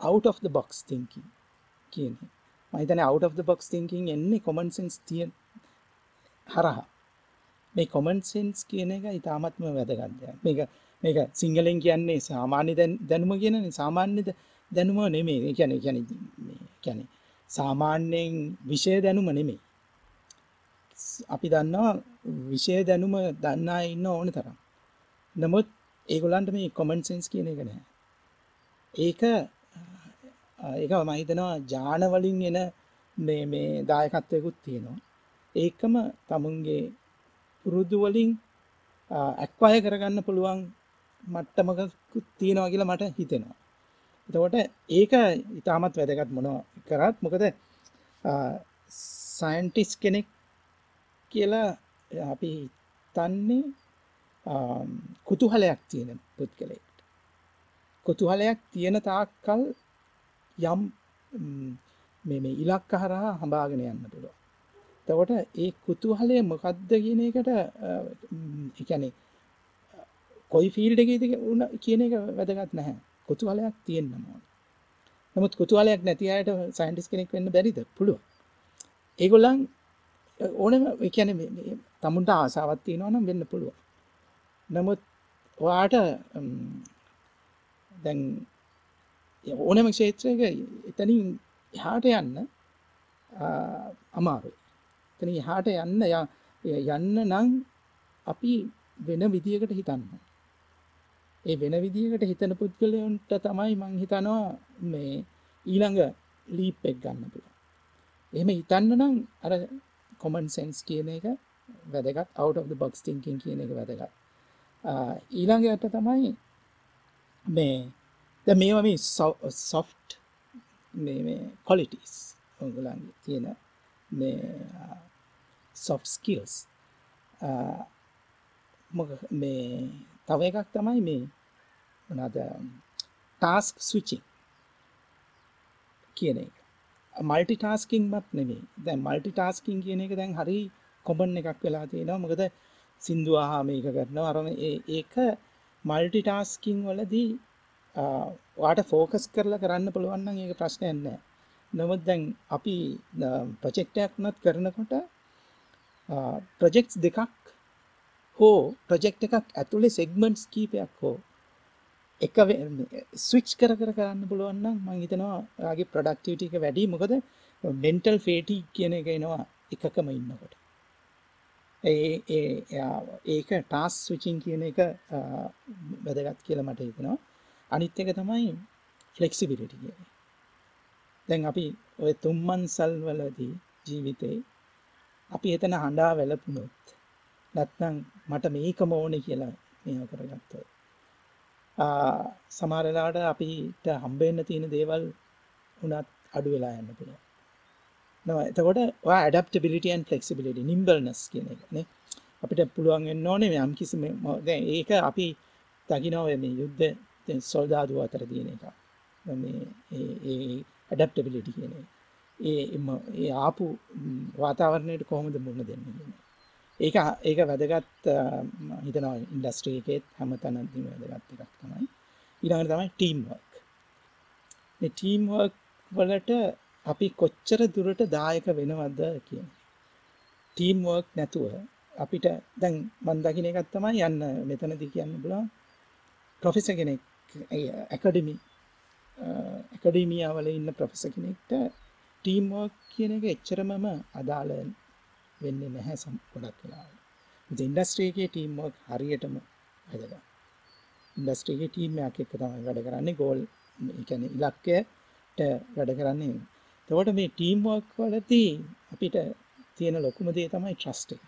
out of the box thinking කියන මහිතන out of the box thinking එන්නේ common sense තියෙන හරහා. මේ common sense කියන එක ඉතාමත්ම වැදගත් දෙයක්. මේක මේක සිංහලෙන් කියන්නේ සාමාන්‍ය දැන්- දැනුම කියන්නේ සාමාන්‍ය ද- දැනුම නෙමෙයි. ඒ කියන්නේ කියන්නේ මේ කියන්නේ සාමාන්‍යයෙන් විෂය දැනුම නෙමෙයි. ස්- අපි දන්නවා විෂය දැනුම දන්නා ඉන්න ඕන තරම්. නමුත් ඒගොල්ලන්ට මේ කොමන් සෙන්ස් කියන එක නැහැ. ඒක අ, ඒක මම හිතනවා ජාන වලින් එන මේ මේ දායකත්වයකුත් තියෙනවා. ඒකම තමුන්ගේ පුරුදු වලින් ඇක්වය කරගන්න පුළුවන් මට්ටමකුත් තියෙනවා කියලා මට හිතෙනවා. එතකොට ඒක ඉතාමත් වැදගත් මොනවා කරත් මොකද සයින්ටිස් කෙනෙක් කියලා අපි තන්නේ කුතුහලයක් තියෙන පුද්ගලෙක්ට කුතුහලයක් තියෙන තාක්කල් යම් ම්, මේ මේ ඉලක්ක හරහා හඹාගෙන යන්න පුළුව තකොට ඒ කුතුහලය මොකක්ද කියන එකට එකැනෙ කොයි ෆිල්ඩ එකේද උන කියන එක වැදගත් නැහැ. කුතුහලයක් තියෙන්න්න ඕන. නමුත් කුතුහලයක් නැතියට සයින්ටිස් කෙනෙක් වෙන්න බැරිද? පුළුව ඒගොල්ලන් ඕනම එකැන තමුන්ට ආසාවත් තියෙනවා නම් වෙන්න පුළුව නමුත් වාට දැන් ඕනම ක්ෂේත්‍රයක එතනින් එහාට යන්න අමාරුයි. තන එහාට යන්න ය- යන්න නං අපි වෙන විදියකට හිතන්න. ඒ වෙන විදියකට හිතන පුද්ගලයන්ට තමයි මං හිතනවා මේ ඊළඟ ලීප් එක ගන්න පුළුවන්. එහෙම හිතන්න නම් අර කොමන් සෙන්ස් කියන එක වැදගත් out of the box thinking කියන එක වැදගත්. ඊළඟට තමයි මේ ද මේවා මේ සොෆ්ට් මේ කොලිටස් ඔගුලන්ගේ තියෙන සොෆ් ස්කිල්ස් මේ තව එකක් තමයි මේ මොනද ටාස්ක් ස්විචිං කියන එක. මල්ටි ටාස්කින් මත් නෙවේ දැ මල්ටි ටාස්කින් කියන එක දැන් හරි කොබන් එකක් වෙලා තියෙනවා. මොකද සිින්දුවහා මේක කරනවා. අරම ඒක මල්ටි ටාස්කින් වලදී වාට ෆෝකස් කරලා කරන්න පුළුවන්න ඒක ප්‍රශ්නයන්න නමුත් දැන් අපි ප්‍රජෙක්ටයක් වනත් කරනකොට ප්‍රජෙක්ස් දෙකක් හෝ ප්‍රජෙක්් එකක් ඇතුළේ සෙග්මන්ට්ස් කීපයක් හෝ එක ස්විච් කර කර කරන්න පුළුවන්නම් මං හිතනවා ගේ ප්‍රඩක්ටිවිටික වැඩි. මොකද මෙන්ටල් ෆේටි කියන එක එනවා එකකම ඉන්නකොට. ඒක ටාස් විචින් කියන එක වැදගත් කියල මට හිතෙනවා. අනිත් එක තමයි ෆලෙක්සිබිලිටි කිය දැන් අපි ඔය තුම්මන් සල් වලදී ජීවිතේ අපි එතන හඬා වැලපුනොත් නැත්නම් මට මේකම ඕනේ කියලා මේ කරගත්තොත් සමහරලාට අපිට හම්බෙන්න තියෙන දේවල් උනත් අඩු වෙලා යන්න පුළුවන්. නම එතකොට ඔයා ඇඩප්ටබිලිටියන් ෆලෙක්සිබිලිටි නිම්බල්නස් කියන එක නේ අපිට පුළුවන් වෙන්න ඕනේ යම් කිසි දැන් ඒක අපි දකිනවා මේ යුද්ධ සොල්දාදුව අතර තියෙන එක. මේ ඒ ඇඩප්ටබිලිටි කියන එක. ඒ ඒ ආපු වාතාවරණයට කොහොමද මුහුණ දෙන්න කියන එක. ඒක ඒක වැදගත් හිතනවා ඉන්ඩස්ට්‍රී එකේත් හැම තැනදීම වැදගත් එකක් තමයි. ඊළඟට තමයි ටීම් වර්ක් මේ ටීම් වර්ක් වලට අපි කොච්චර දුරට දායක වෙනවද කියන ටීම් වර්ක් නැතුව අපිට දැන් මන් දකින එකක් තමයි යන්න මෙතනදී කියන්න පුළුවන් ප්‍රොෆෙසර් කෙනෙක් ඇකඩමි ඇකඩීමියාවල ඉන්න ප්‍රොෆෙසර් කෙනෙක්ට ටීම් වර්ක් කියන එක එච්චරමම අදාළ වෙන්නේ නැහැ සම් ගොඩක් වෙලාවට. ඉන්ඩස්ට්‍රී එකේ ටීම් වර්ක් හරියටම වැදගත්. ඉන්ඩස්ට්‍රී එකේ ටීම් එකක් එක්ක තමයි වැඩ කරන්නේ. ගෝල් ඒ කියන්නේ ඉලක්කයට වැඩ කරන්නේ එතකොට මේ ටීම් වර්ක් වලදී අපිට තියෙන ලොකුම දේ තමයි ට්‍රස්ට් එක.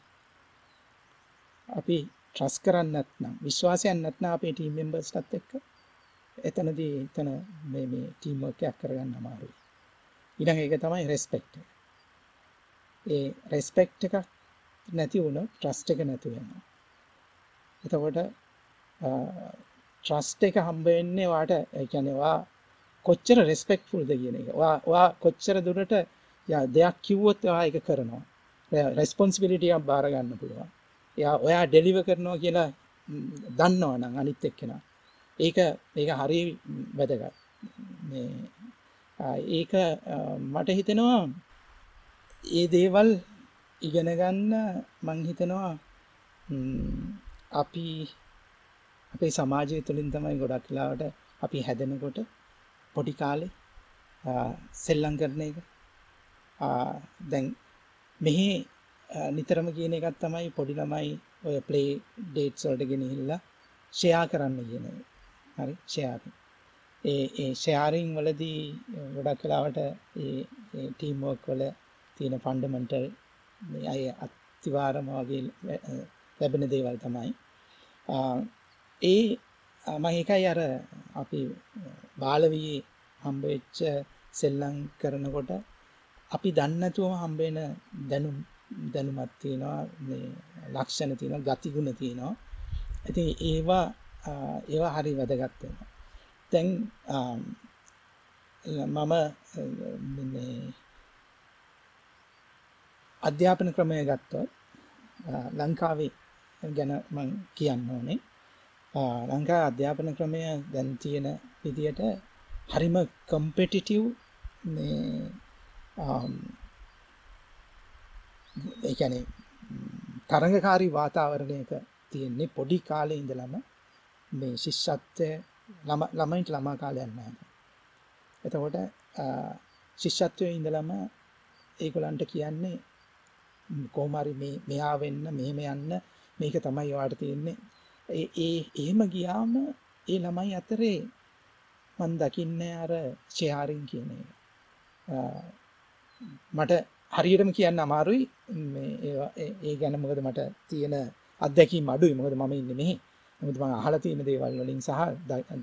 අපි ට්‍රස් කරන්න නැත්නම් විශ්වාසයක් නැත්නම් අපේ ටීම් මෙම්බර්ස්ටත් එක්ක එතනදී එතන මේ මේ ටීම් වර්ක් එකක් කරගන්න අමාරුයි. ඊළඟ එක තමයි රෙස්පෙක්ට් ඒ රෙස්පෙක්් එකක් නැති වුණ ට්‍රස්ට එක නැතු වෙනවා. එතකොට ට්‍රස්ට එක හම්බවෙන්නේ වාට එකැනවා කොච්චර රෙස්පෙක්් ෆුල්ද කියන එක. වා කොච්චර දුරට දෙයක් කිව්වොත් වා එක කරනවා. රෙස්පොන්සිබිලිටියක් බාරගන්න පුළුවන්. යා ඔයා ඩෙලිව කරනවා කියලා දන්නවා නම් අනිත් එක්කෙන. ඒක ඒක හරි වැදගත්. ඒක මට හිතෙනවා ඒ දේවල් ඉගෙන ගන්න මං හිතනවා අපි අපේ සමාජය තුළින් තමයි ගොඩක් කලාවට අපි හැදෙනකොට පොඩි කාලේ සෙල්ලං කරන එක. දැන් මෙහි නිතරම කියන එකත් තමයි පොඩි ළමයි ඔය ප්ලේ ඩේට්ස් වලට ගෙනහිල්ලා ෂෙයා කරන්න කියන හරි ෂෙයාර ඒ ඒ ෂෙයාරිං වලදී ගොඩක් කලාවට ඒ ටීම් වර්ක් වල තියෙන ෆන්ඩමෙන්ටල් අය අත්තිවාරම වගේ ලැබෙන දේවල් තමයි. ඒ මහිකයි අර අපි බාලවී හම්බවෙච්ච සෙල්ලං කරනකොට අපි දන්නතුවම හම්බෙන දැනුම් දැනුමත් තියෙනවා ලක්ෂණ තියෙන ගතිගුණ තියෙනවා. ඇති ඒවා ඒවා හරි වැදගත්වෙනවා තැන් මම අධ්‍යාපන ක්‍රමය ගත්තොත් ලංකාවේ ගැන මං කියන්න ඕනේ. ලංකා අධ්‍යාපන ක්‍රමය දැන් තියෙන විදියට හරිම කම්පෙටිටව් ඒැන තරඟකාරී වාතාවරණයක තියෙන්නේ පොඩි කාලය ඉඳලම මේ ශිෂ්ෂත්වය ළමයින්ට ළමා කාලයන්න එතකොට ශිෂ්ෂත්වය ඉඳලම ඒගොලන්ට කියන්නේ කෝමරි මේ මෙයා වෙන්න මෙහෙම යන්න. මේක තමයි වාට තියෙන්නේ. ඒ ඒ එහෙම ගියාම ඒ ළමයි අතරේ මන් දකින්න අර ෂෙයාරින් කියන එක. මට හරියටම කියන්න අමාරුයි. ඒ ගැන මොකද මට තියෙන අත්දැකීම් අඩුයි. මොකද මම ඉන්නේ මෙහි. මොකද මම අහලා තියෙන දේවල් වලින් සහ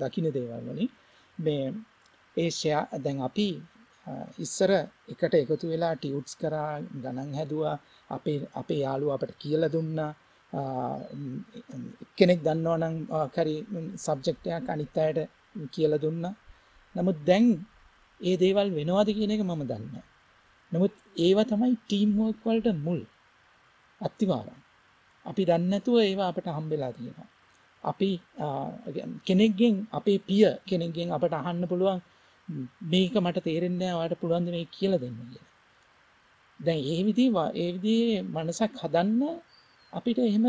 දකින්න දේවල් වලින්. මේ ඒ ෂෙයා දැන් අපි ඉස්සර එකට එකතු වෙලා ටියුට්ස් කරා ගණන් හැදුවා අපේ අපේ යාළුවා අපට කියලා දුන්නා කෙනෙක් දන්නවා නම් කරි සබ්ජෙක්ට් එකක් අනිත් අයට කියලා දුන්නා. නමුත් දැන් ඒ දේවල් වෙනවද කියන එක මම දන්නේ නැහැ. නමුත් ඒව තමයි ටීම් වර්ක් වලට මුල්. අත්තිවාරම්. අපි දන්නේ නැතුව ඒවා අපට හම්බෙලා තියෙනවා. අපි කෙනෙක්ගෙන් අපේ පිය කෙනෙක්ගෙන් අපට අහන්න පුළුවන් මේක මට තේරෙන්නේ නැහැ ඔයාලට පුළුවන් ද මේක කියලා දෙන්න කියලා. දැන් ඒ විදිහේ ඒ විදිහේ මනසක් හදන්න අපිට එහෙම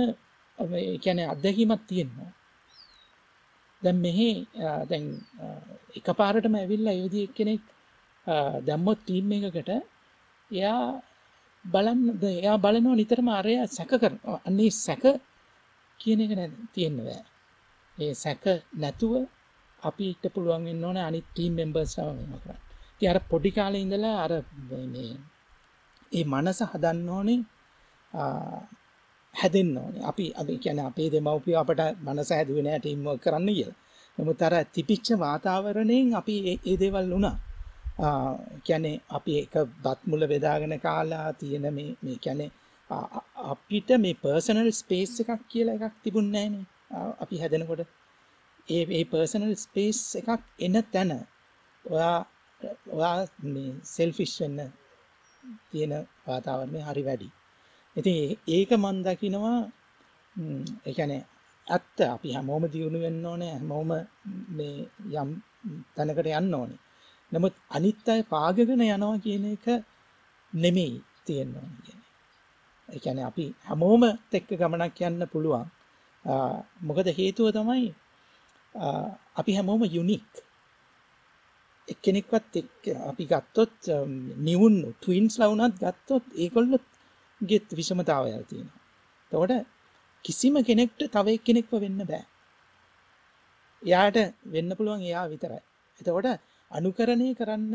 කියන්නේ අත්දැකීමක් තියෙනවා. දැන් මෙහි දැන් එකපාරටම ඇවිල්ලා ඒ විදිහේ කෙනෙක් දැම්මොත් ටීම් එකකට එයා බලන්න එයා බලනවා නිතරම අරයා සැක කරනවා. අන්නේ සැක කියන එක තියෙන්න බෑ. ඒ සැක නැතුව අපිට පුළුවන් වෙන්න ඕනේ අනිත් ටීම් මෙම්බර්ස්ලා මේව කරන්න. ඉතින් අර පොඩි කාලේ ඉඳලා අර මේ ඒ මනස හදන්න ඕනේ හැදෙන්න ඕනේ. අපි අපි කියන්නේ අපේ දෙමව්පියෝ අපට මනස හැදුවේ නැහැ ටීම් වර්ක් කරන්න කියලා. නමුත් අර තිපිච්ච වාතාවරණයෙන් අපි ඒ දේවල් වුණා. කියන්නේ අපි එක බත් මුල බෙදාගෙන කාලා තියෙන මේ මේ කියන්නේ අපිට මේ පර්සනල් ස්පේස් එකක් කියලා එකක් තිබුණේ නැහනේ. අපි හැදෙනකොට ඒ ඒ පර්සනල් ස්පේස් එකක් එන තැන ඔයා ඔයා මේ සෙල්ෆිෂ් වෙන්න තියෙන වාතාවරණය හරි වැඩි. ඉතින් ඒක මන් දකිනවා ඒ කියන්නේ ඇත්ත අපි හැමෝම දියුණු වෙන්න ඕනේ හැමෝම මේ යම් තැනකට යන්න ඕනේ. නමුත් අනිත් අය පාගගෙන යනවා කියන එක නෙමෙයි තියෙන්න ඕනේ කියන්නේ. ඒ කියන්නේ අපි හැමෝම එක්ක ගමනක් යන්න පුළුවන්. මොකද හේතුව තමයි අපි හැමෝම යුනික්. එක්කෙනෙක්වත් එක්ක අපි ගත්තොත් නිවුන් ට්වින්ස්ලා වුණත් ගත්තොත් ඒගොල්ලෝ ගෙත් විෂමතාවයල් තියෙනවා. එතකොට කිසිම කෙනෙක්ට තව එක්කෙනෙක්ව වෙන්න බෑ. එයාට වෙන්න පුළුවන් එයා විතරයි. එතකොට අනුකරණය කරන්න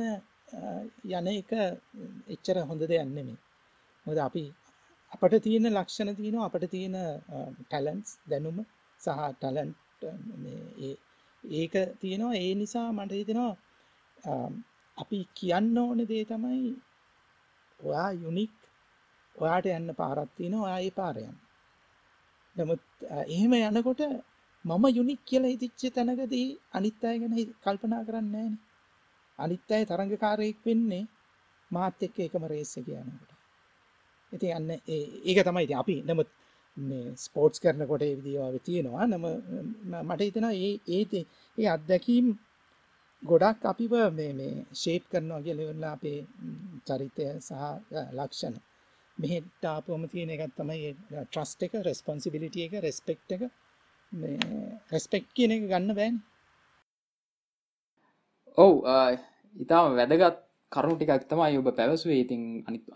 යන එක එච්චර හොඳ දෙයක් නෙමෙයි. මොකද අපි අපට තියෙන ලක්ෂණ තියෙනවා අපට තියෙන ටැලන්ට්ස් දැනුම සහ ටැලන්ට් ඒක තියෙනවා ඒ නිසා මට හිතෙනවා අපි කියන්න ඕන දේ තමයි ඔයා යුනික් ඔයාට යන්න පාරක් තියෙනවා ඔයා ඒ පාර යන්න. නමුත් එහෙම යනකොට මම යුනික් කියලා හිතච්ච තැනකදී අනිත් අය ගැන කල්පනා කරන්නේ නැහනේ. අනිත් අය තරංගකාරයෙක් වෙන්නේ මාත් එක්ක එකම රේස් එක යනකොට. ඉතින් අන්න ඒක තමයි ඉතින් අපි නමුත් මේ ස්පෝර්ට්ස් කරනකොට ඒ විදිහව තියෙනවා. නම මට හිතෙනවා ඒ ඒ ඒ අත්දැකීම් ගොඩක් අපිව මේ මේ ෂේප් කරනවා කියලා ඉවරලා අපේ චරිතය සහ ලක්ෂණ. මෙහෙට ආපුවම තියෙන එකක් තමයි ට්‍රස්ට් එක රෙස්පොන්සිබිලිටි එක රෙස්පෙක්ට් එක. මේ රෙස්පෙක්ට් කියන එක ගන්න බෑනේ. ඔව් ඉතාම වැදගත් කරුණු ටිකක් තමයි ඔබ පැවසුවේ. ඉතින්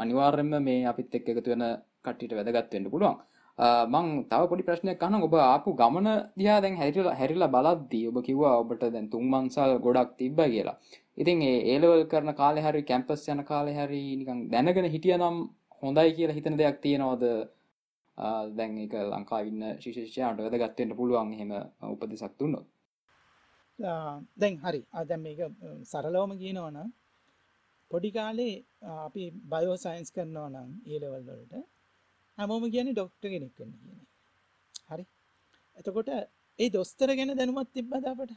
අනිවාර්යෙන්ම මේ අපිත් එක්ක එකතු වෙන කට්ටියට වැදගත් වෙන්න පුළුවන්. මං තව පොඩි ප්‍රශ්නයක් අහනම් ඔබ ආපු ගමන දිහා දැන් හැරිලා හැරිලා බලද්දී ඔබ කිව්වා ඔබට දැන් තුන් මංසල් ගොඩක් තිබ්බා කියලා. ඉතින් ඒ A level කරන කාලේ හරි කැම්පස් යන කාලේ හරි නිකන් දැනගෙන හිටියනම් හොඳයි කියලා හිතන දෙයක් තියෙනවද? දැන් ඒක ලංකාවේ ඉන්න ශිෂ්‍යයන්ට වැදගත් වෙන්න පුළුවන් එහෙම උපදෙසක් දුන්නොත්. දැන් හරි. දැන් මේක සරලවම කියනවා නම් පොඩි කාලේ අපි බයෝ සයන්ස් කරනවා නම් A level වලට හැමෝම කියන්නේ ඩොක්ටර් කෙනෙක් වෙන්න කියන හරි. එතකොට ඒ දොස්තර ගැන දැනුමක් තිබ්බද අපට?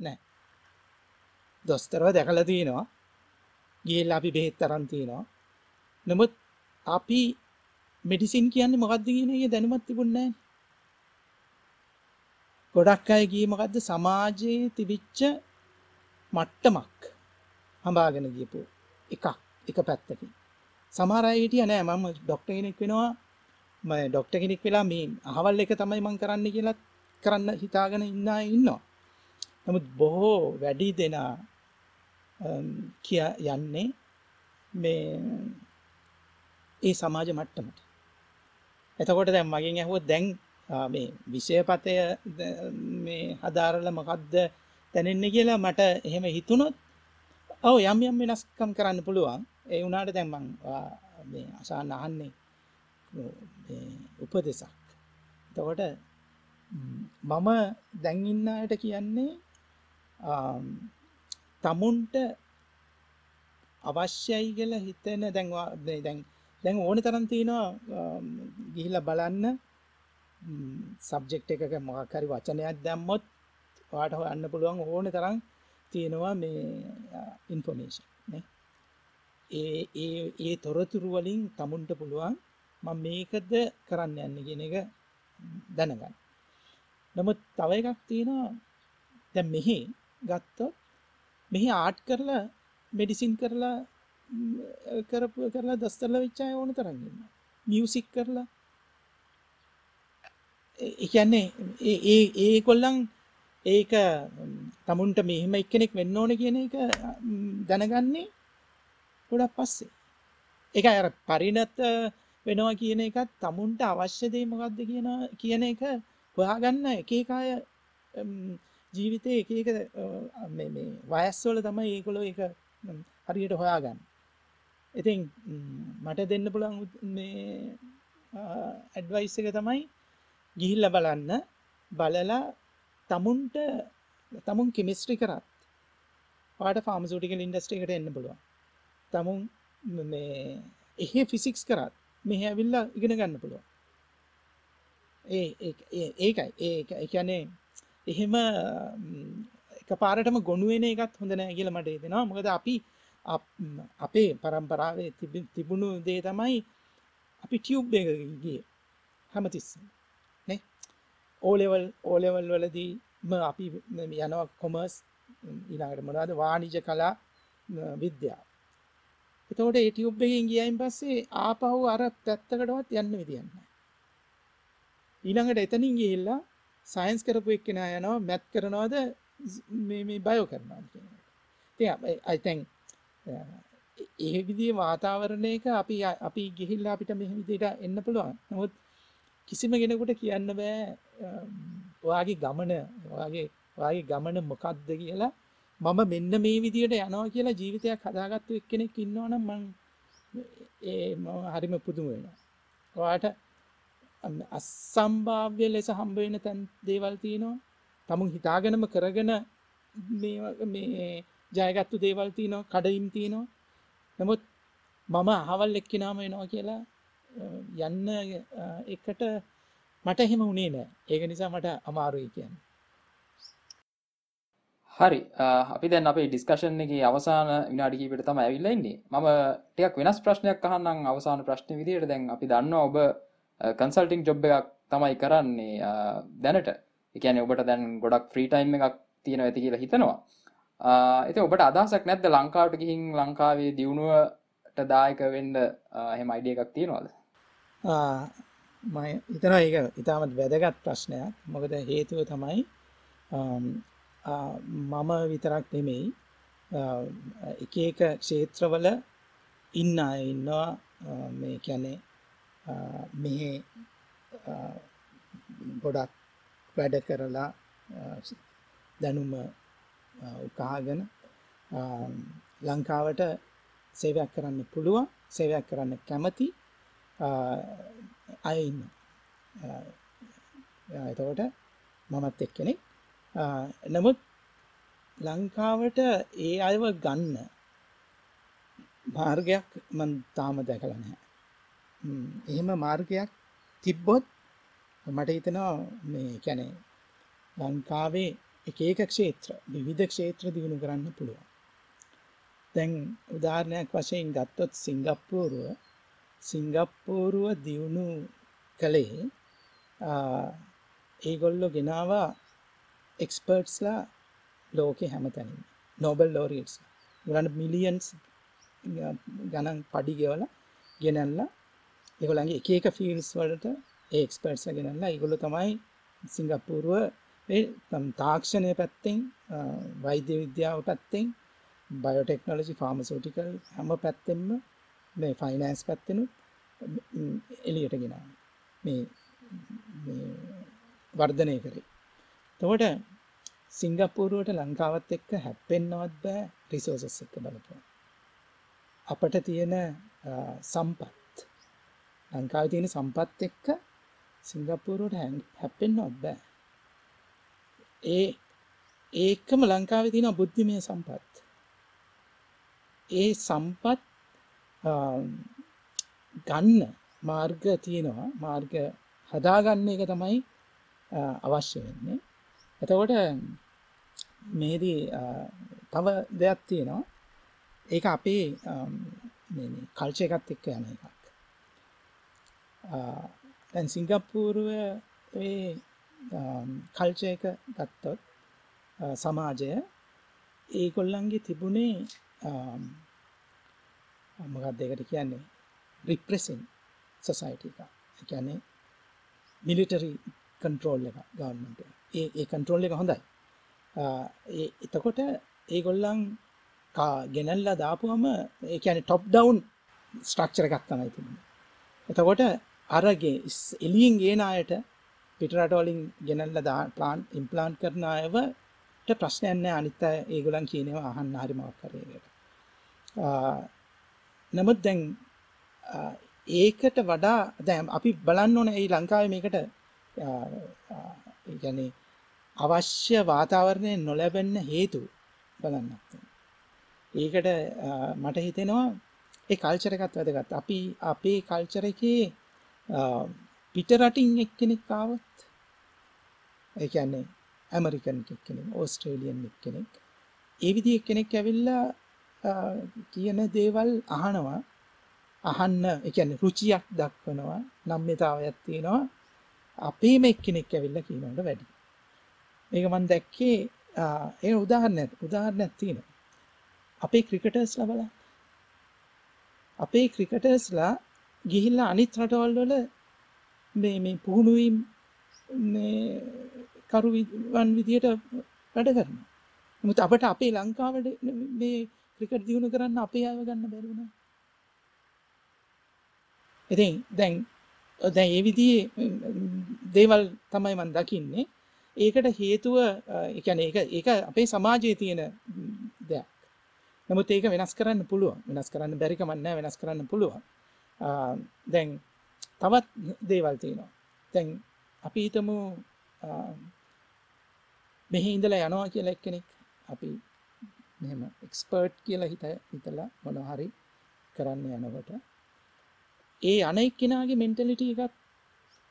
නෑ. දොස්තරව දැකලා තිනවා. ගිහිල්ලා අපි බෙහෙත් අරන් තිනවා. නමුත් අපි මෙඩිසින් කියන්නේ මොකක්ද කියන එක දැනුමක් තිබුණේ නැහැ. ගොඩක් අය ගියේ මොකද්ද සමාජයේ තිබිච්ච මට්ටමක් හඹාගෙන ගියපු එකක් එක පැත්තකින්. සමහර අය හිටියා නෑ මම ડોක්ටර් කෙනෙක් වෙනවා මම ડોක්ටර් කෙනෙක් වෙලා මේ අහවල් එක තමයි මම කරන්න කියලා කරන්න හිතාගෙන ඉන්න අය ඉන්නවා. නමුත් බොහෝ වැඩි දෙනා කිය යන්නේ මේ ඒ සමාජ මට්ටමට. එතකොට දැන් මගෙන් ඇහුවොත් දැන් ආ, මේ විෂයපතය ද- මේ හදාරලා මොකක්ද දැනෙන්නේ කියලා මට එහෙම හිතුනොත් ඔව් යම් යම් වෙනස්කම් කරන්න පුළුවන් ඒ වුණාට දැන් මං ඔයා මේ අසන්න අහන්නේ මේ උපදෙසක්. එතකොට ම්, මම දැන් ඉන්න අයට කියන්නේ ආම්, තමුන්ට අවශ්‍යයි කියලා හිතෙන දැන් වා- මේ දැන් දැන් ඕන තරම් තියෙනවා ආම්, ගිහිල්ලා බලන්න. සබ්ජෙක්් එකක මොකක් හරි වචනයක් දැම්මොත් වාට හොයන්න පුළුවන් ඕන තරම් තියෙනවා මේ ඉන්ෆෝමේෂන් ඒ ඒ ඒ තොරතුරු වලින් තමුන්ට පුළුවන් මම මේකද කරන්න යන්න කියන එක දැනගන්න. නමුත් තව එකක් තියෙනවා. දැන් මෙහි ගත්තොත් මෙහි ආට් කරලා මෙඩිසින් කරලා ම්, කරපු කරලා දස්තරල විච්චාය ඕන තරගන්න මියසික් කරලා. ඒ- ඒ කියන්නේ ඒ ඒ ඒ කොල්ලන් ඒක ම්, තමුන්ට මෙහෙම එක්කෙනෙක් වෙන්න ඕන කියන එක ම්, දැනගන්නේ ගොඩක් පස්සේ. එක අර පරිණත වෙනවා කියන එකත් තමුන්ට අවශ්‍යදේ මොකක්ද කියන කියන එක හොයාගන්න එක එකය ජීවිතය එක එක අ, මේ මේ වයස්වල තමයි ඒකොලො එක ම්, හරියට හොයාගන්න. ඉතින් ම්, මට දෙන්න පුළන් මේ ඇඩ්වයිස් එක තමයි ගිහිල්ල බලන්න බලලා තමුන්ට තමුන් කෙමිස්ට්‍රි කරත් පාට ෆාමසුටිකල් ඉන්ඩස්ට්‍රිකට එන්න පුළුවන්. තමුන් මේ එහෙ ෆිසික්ස් කරත් මෙහ ඇවිල්ලා ඉගෙන ගන්න පුළුවන්. ඒ ඒ- ඒ- ඒකයි. ඒ එකනේ එහෙම එක පාරටම ගොුණුවෙන එකත් හොඳ නෑ කියල මට දෙෙනවා මොකද අපි අප- අපේ පරම්පරාවේ තිබි- තිබුණු දේ තමයි අපි ටියුබ් එකගේ හැමතිස්සම. නේ? ඕලෙවල් ඕලෙවල් වලදී අපි යනවා කොමර්ස් ඊළඟට මොනවද? වානිජ කලා ම, විද්‍යාව එතකොට ඒ ටියුබ් එකෙන් ගියයින් පස්සේ ආපහු අර පැත්තකටවත් යන්න විදියන්න ඊළඟට එතනින් ගිහිල්ලා සයින්ස් කරපු එක්කෙන යනවා මැත් කරනවාද මේ මේ බයෝ කරනවා ති අයිතැන් ඒ විදිේ වාතාවරණයක අපි අපි ගිහිල්ලා අපිට මෙහ විදිට එන්න පුළුවන්. නමුත් කිසිම ගෙනකුට කියන්න බෑ අම්, ඔයාගේ ගමන ඔයාගේ ඔයාගේ ගමන මොකක්ද කියලා. මම මෙන්න මේ විදියට යනවා කියලා ජීවිතයක් හදාගත්තු එක්කෙනෙක් ඉන්නවනම් මං ඒ මම හරිම පුදුම වෙනවා. ඔයාට අන්න අස්සම්භාව්‍ය ලෙස හම්බවෙන තැන් දේවල් තියෙනවා. තමුන් හිතාගෙනම කරගෙන මේ වගේ මේ ජයගත්තු දේවල් තියෙනවා කඩයිම් තියෙනවා. නමුත් මම අහවල් එක්කෙනාම වෙනවා කියලා අ, යන්න අ, එකට මට එහෙම උනේ නෑ. ඒක නිසා මට අමාරුයි කියන්න. හරි. අ, අපි දැන් අපේ ඩිස්කෂන් එක අවසාන විනාඩි කීපට තම ඇවිල්ලා ඉන්නේ. මම ටිකක් වෙනස් ප්‍රශ්නයක් අහන්නම් අවසාන ප්‍රශ්න විදියට. දැන් අපි දන්නවා ඔබ කන්සල්ටිං ජොබ් එකක් තමයි කරන්නේ අ, දැනට. එකන ඔබට දැන් ගොඩක් ෆ්‍රී ටයිම් එකක් තියෙන ඇති කියලා හිතනවා. එති ඔබට අදහසක් නැද්ද ලංකාවට ගිහින් ලංකාවේ දියුණුවට දායක වෙන්ඩ හෙම අයිඩිය එකක් තියෙනවාද? ම හිතනවා ඒක ඉතාමත් වැදගත් ප්‍රශ්නයක්. මොකද හේතුව තමයි අම්, ආ, මම විතරක් නෙමෙයි. ආ, එක එක ක්ෂේත්‍රවල ඉන්න අය ඉන්නවා. ආ, මේ කැනේ මෙහෙ ආ, ගොඩක් වැඩ කරලා ආ, දැනුම ආ, උකාගෙන ආ, ලංකාවට සේවයක් කරන්න පුළුවන් සේවයක් කරන්න කැමති ආ, අය ඉන්න එතකොට මමත් එක්කෙනෙක් ආ, නමුත් ලංකාවට ඒ අයව ගන්න මාර්ගයක් මන් තාම දැකල නැහැ. ම්, එහෙම මාර්ගයක් තිබ්බොත් මට හිතනවා මේ කැනේ ලංකාවේ එක ඒක ක්ෂේත්‍ර විවිධ ක්ෂේත්‍ර දියුණු කරන්න පුළුවන්. දැන් උදාහරණයක් වශයෙන් ගත්තොත් සිංගප්පූරුව සිංගප්පූරුව දියුණු කළේ ආ, ඒගොල්ලො ගෙනවා එක්ස්පර්ට්ස්ලා ලෝකෙ හැමතැනින් නොබල් ලෝරියටස් ගලන්න මිලියන්ස් ගණන් පඩි ගෙවල ගෙනල්ල එකොළන්ගේ එක එක ෆිල්ස් වලට ඒක්ස්පර්ට්ස ගෙනල්ලා ඉගොලු තමයි සිංගප්පූරුව ඒ තම් තාක්ෂණය පැත්තෙන් ආ, වෛද්‍ය විද්‍යාව පැත්තෙන් බයෝටෙක්නෝලජි ෆාමසෝටිකල් හැම පැත්තෙන්ම මේ ෆයිනෑන්ස් පැත්තෙනු එලියට ගෙනන්න මේ වර්ධනය කරේ. තකොට සිංගප්පූරුවට ලංකාවත් එක්ක හැප්පෙන්න්නවත් බෑ රිසෝසස් එක්ක බලපුවා. අපට තියෙන සම්පත් ලංකාව තියෙන සම්පත් එක්ක සිංගප්පූරුවට හැප්පෙන්න්නවත් බෑ. ඒ ඒකම ලංකාව තියෙන බුද්ධිමය සම්පත්. ඒ සම්පත් ගන්න මාර්ග තියෙනවා මාර්ග හදාගන්න එක තමයි අවශ්‍ය වෙන්නේ. එතකොට මේදී තව දෙයක් තියෙනවා. ඒක අපේ කල්චය එකත් එක්ක යන එකක්. දැන් සිංගප්පූරුව කල්චය එක ගත්තොත් සමාජය ඒගොල්ලන්ගේ තිබුණේ මොකක් දෙකට කියන්නේ? රිප්‍රෙසින් සොසයිට එක. කියන්නේ මිලිටරි කන්ට්‍රෝල් එක ගවන්මට ඒ ඒ කන්ට්‍රෝල් එක හොඳයි. එතකොට ඒගොල්ලන් ගෙනල්ලා දාපුහම ඒකැන ටොප් ඩවන්් ස්ට්‍රක්චර එකක් තමයි තිබුණ. එතකොට අරගේ එලියෙන් ගේන අයට පිටරටෝලින් ගෙනල්ල දා ප්ලාන් ඉම්පලාන්් කරන අයවට ප්‍රශ්නයන්න අනිත්ත ඒගොලන් කියනවා අහන්න හරිමක් කරයකට නමුත් දැන් ඒකට වඩා දැම් අපි බලන්න ඕන ඒ ලංකාව මේකට ගැන අවශ්‍ය වාතාවරණය නොලැබෙන්න හේතු බලන්නත්. ඒකට මට හිතෙනවා ඒ කල්චරකත් වැදගත් අපි අපේ කල්චර එකේ පිටරටින් එක්කෙනෙක් කාවත් ඒන්නේ ඇමරිකන් එක්කෙනෙක් ඕස්ට්‍රේලියන් එක්කෙනෙක් ඒවිදි එක්කෙනෙක් ඇවිල්ලා කියන දේවල් අහනවා අහන්න එකන රුචියක් දක්වනවා නම්්‍යතාවයක් තියෙනවා අපේම එක්කෙනෙක් ඇවිල්ල කියනට වැඩි. ඒක මන් දැක්කේ ඒ උදාහරණ උදාහරණයක් තියෙන. අපේ ක්‍රිකටර්ස් ලබල අපේ ක්‍රිකටර්ස්ලා ගිහිල්ල අනිත් රටවල්වල මේ පුහුණුවීම් කරුවන් විදියට වැඩ කරන. මුත් අපට අපේ ලංකාවට මේ ක්‍රිකට් දියුණු කරන්න අපේ අයව ගන්න බැරුණ. ඉතින් දැන් දැන් ඒ විදිහේ දේවල් තමයි මම දකින්නේ. ඒකට හේතුව ඒ කියන්නේ ඒක ඒක අපේ සමාජයේ තියෙන දෙයක්. නමුත් ඒක වෙනස් කරන්න පුළුවන්. වෙනස් කරන්න බැරි කමක් නැහැ වෙනස් කරන්න පුළුවන්. දැන් තවත් දේවල් තියෙනවා. දැන් අපි හිතමු මෙහි ඉඳලා යනවා කියලා එක්කෙනෙක් අපි මෙහෙම එක්ස්පර්ට් කියලා හිත හිතලා මොනවා හරි කරන්න යනකොට ඒ අනෙක් කෙනාගේ මෙන්ටලිට එකත්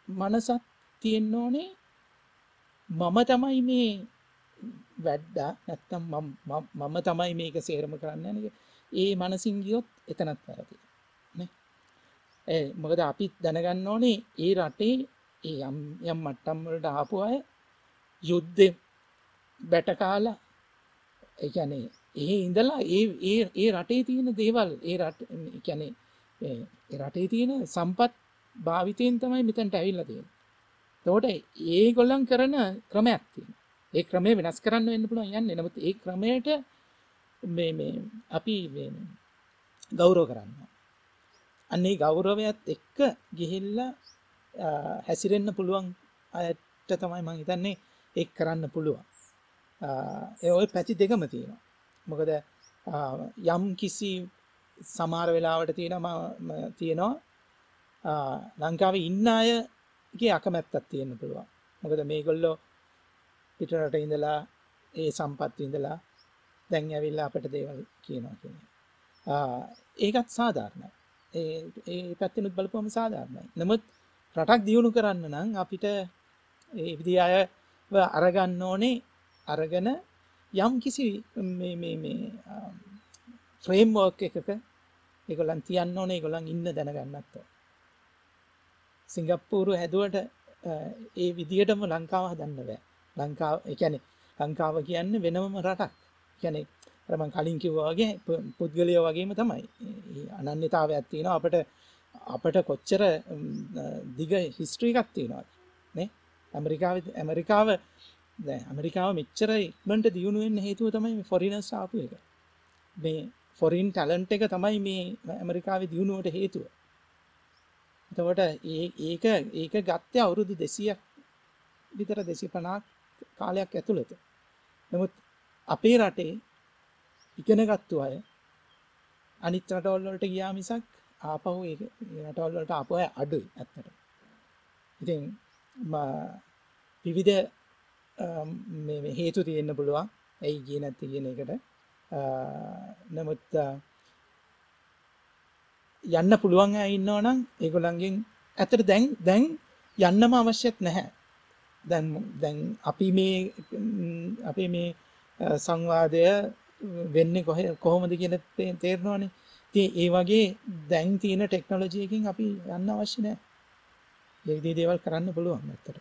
මනසත් තියෙන්න ඕනේ මම තමයි මේ වැඩ්ඩා නැත්තම් මම තමයි මේක සේරම කරන්න යනක ඒ මනසින් ගියොත් එතනත් වැරදි ඒ මොකද අපි දැනගන්න ඕනේ ඒ රටේ ඒ යම් යම් මට්ටම්වලට ආපු අය යුද්ධ බැටකාලා එකනේ ඒ ඉඳලා ඒ ඒ රටේ තියෙන දේවල් ඒ රට කැනේ රටේ තියෙන සම්පත් භාවිතයෙන් තමයි මෙතැන්ට ඇවිල්ල තියෙන. තෝට ඒ ගොල්ලන් කරන ක්‍රමයක් තියෙන. ඒ ක්‍රමය වෙනස් කරන්න වෙන්න පුළුවන් යන්න නමුත් ඒ ක්‍රමයට අපි ගෞරෝ කරන්න. අන්නේ ගෞරවයත් එක්ක ගිහිල්ල හැසිරෙන්න්න පුළුවන් අයට තමයි මං හිතන්නේ එක් කරන්න පුළුවන්. ඒ ඔය පැති දෙකම තියෙනවා. මොකද යම් කිසි සමාර වෙලාවට තියෙන තියෙනවා ලංකාව ඉන්න අයගේ අකමැත්තත් තියෙන පුළුවන්. මොකද මේගොල්ලෝ පිටරට ඉඳලා ඒ සම්පත් ඉඳලා දැන් ඇවිල්ල අපට දේවල් කියනවා කියන ඒකත් සාධාරණ ඒ පැත්තිනුත් බලපුම සාධාරණයි. නමුත් රටක් දියුණු කරන්න නම් අපිට විදි අය අරගන්න ඕනේ අරගන යම් කිසි ෆ්‍රේම්වර්ක් එකක ඒගොල්ලන් තියන්න ඕනේ ඒගොල්ලන් ඉන්න දැනගන්නත් සිංගප්පූරු හැදුවට ඒ විදිහටම ලංකාව හදන්න බෑ. ලංකාව එකැනෙ ලංකාව කියන්න වෙනමම රටක්. කියැනෙ රමන් කලින් කිව්වාගේ පුද්ගලයෝ වගේම තමයි. අනන්‍යතාවයක් තියෙනවා. අපට අපට කොච්චර දිග හිස්ට්‍රීකක් තියෙනවා නේ? ඇමරිකාව ඇමරිකාව ඇමරිකාව මෙච්චර ඉක්මට දියුණුවෙන් හේතුව තමයි ෆොරිනස් ආපු එක. මේ ෆොරින් ටැලන්ට් එක තමයි මේ ඇමරිකාවේ දියුණුවට හේතුව. එතකොට ඒ ඒක ඒක ගත්තය අවුරුදු දෙසියක් විතර දෙසි පනාක් කාලයක් ඇතුළත. නමුත් අපේ රටේ ඉගෙනගත්තු අය අනිත් රටවල්වලට ගියා මිසක් ආපහු ඒ රටවල්වලට අප අය අඩුයි ඇත්තට ඉතින් විවිධ හේතු තියෙන්න්න පුළුවන්. ඇයි ගිය නැත්ති කියන එකට. නමුත් යන්න පුළුවන් ඉන්නවා නම් ඒගොලන්ගෙන් ඇතට දැන් දැන් යන්නම අවශ්‍යත් නැහැ. දැන් දැන් අපි මේ අපේ මේ සංවාදය වෙන්න කොහ කොහොමද කියන තේරනවානේ. තිය ඒ වගේ දැන් තියෙන ටෙක්නොලජයකින් අපි යන්න අවශ්‍ය නෑ ඒදී දේවල් කරන්න පුළුවන් ඇත්තට.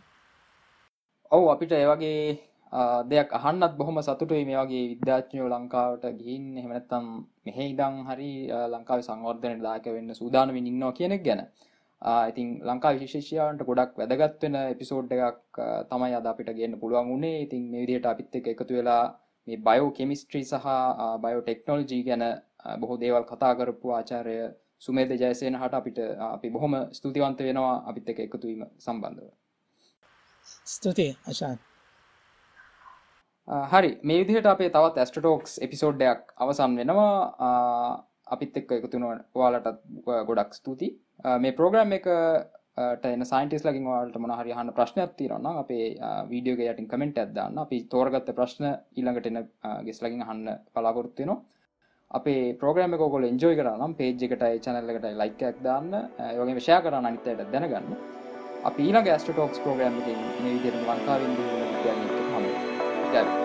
ඔවු අපිට ඒවගේ දෙයක් අහන්නත් බොහොම සතුටුයි මේ වගේ විද්‍යාඥයෝ ලංකාවට ගිහින්. එහෙමනැත්තම් මෙහෙ ඉදං හරි ලංකාව සංවර්ධනයට දායක වෙන්න සූදානමින් ඉන්නවා කියනෙක් ගැන. ඉතින් ලංකා විශේෂයාන්ට ගොඩක් වැදගත් වෙන එපිසෝඩ් එකක් තමයි අද අපිට ගන්න පුළුවන් වුණේ. ඉතින් මේ විදිහට අපිත් එක එකතු වෙලා මේ බයෝ කෙමිස්ට්‍රී සහ බයෝ ටෙක්නෝලජී ගැන බොහෝ දේවල් කතා කරපු ආචාරය සුමේද ජයසේන හට අපිට අපි බොහොම ස්තුතිවන්ත වෙනවා අපිත් එක එකතුවීම සම්බන්ධව. ස්තුතියි අශාන් හරි. මේ විදිහට අපේ තවත් ඇස්ටටෝක්ස් එපිසෝඩ්ඩයක් අවසන් වෙනවා. අපිත් එක්ක එකතුන වාලටත් ගොඩක් ස්තුති මේ ප්‍රෝග්‍රම් එක ටන සයින්ටිස් ලකින් වාලට මොන හරි හන්න ප්‍රශ්නයක් තිරන්න අපේ වීඩියෝගේ යටින් කමෙන්ට් ඇදන්න අපි තෝරගත්ත ප්‍රශ්න ඊළඟට එන ගෙස් ලකින් හන්න පලාගොත්තිනවා අපේ ප්‍රෝග්‍රම කොල එන්ජෝයි කරනම් පේජ් එකටයි චනල්ලකට ලයිකයක් දාන්න. යෝගේ විෂය කරන්න අනිතයට දැනගන්න. අප ඊලා ගස්ට ටෝක්ස් ප්‍රෝග්‍රම් මේ විදිර ලංකාවින්ද හම നമസ്കാരം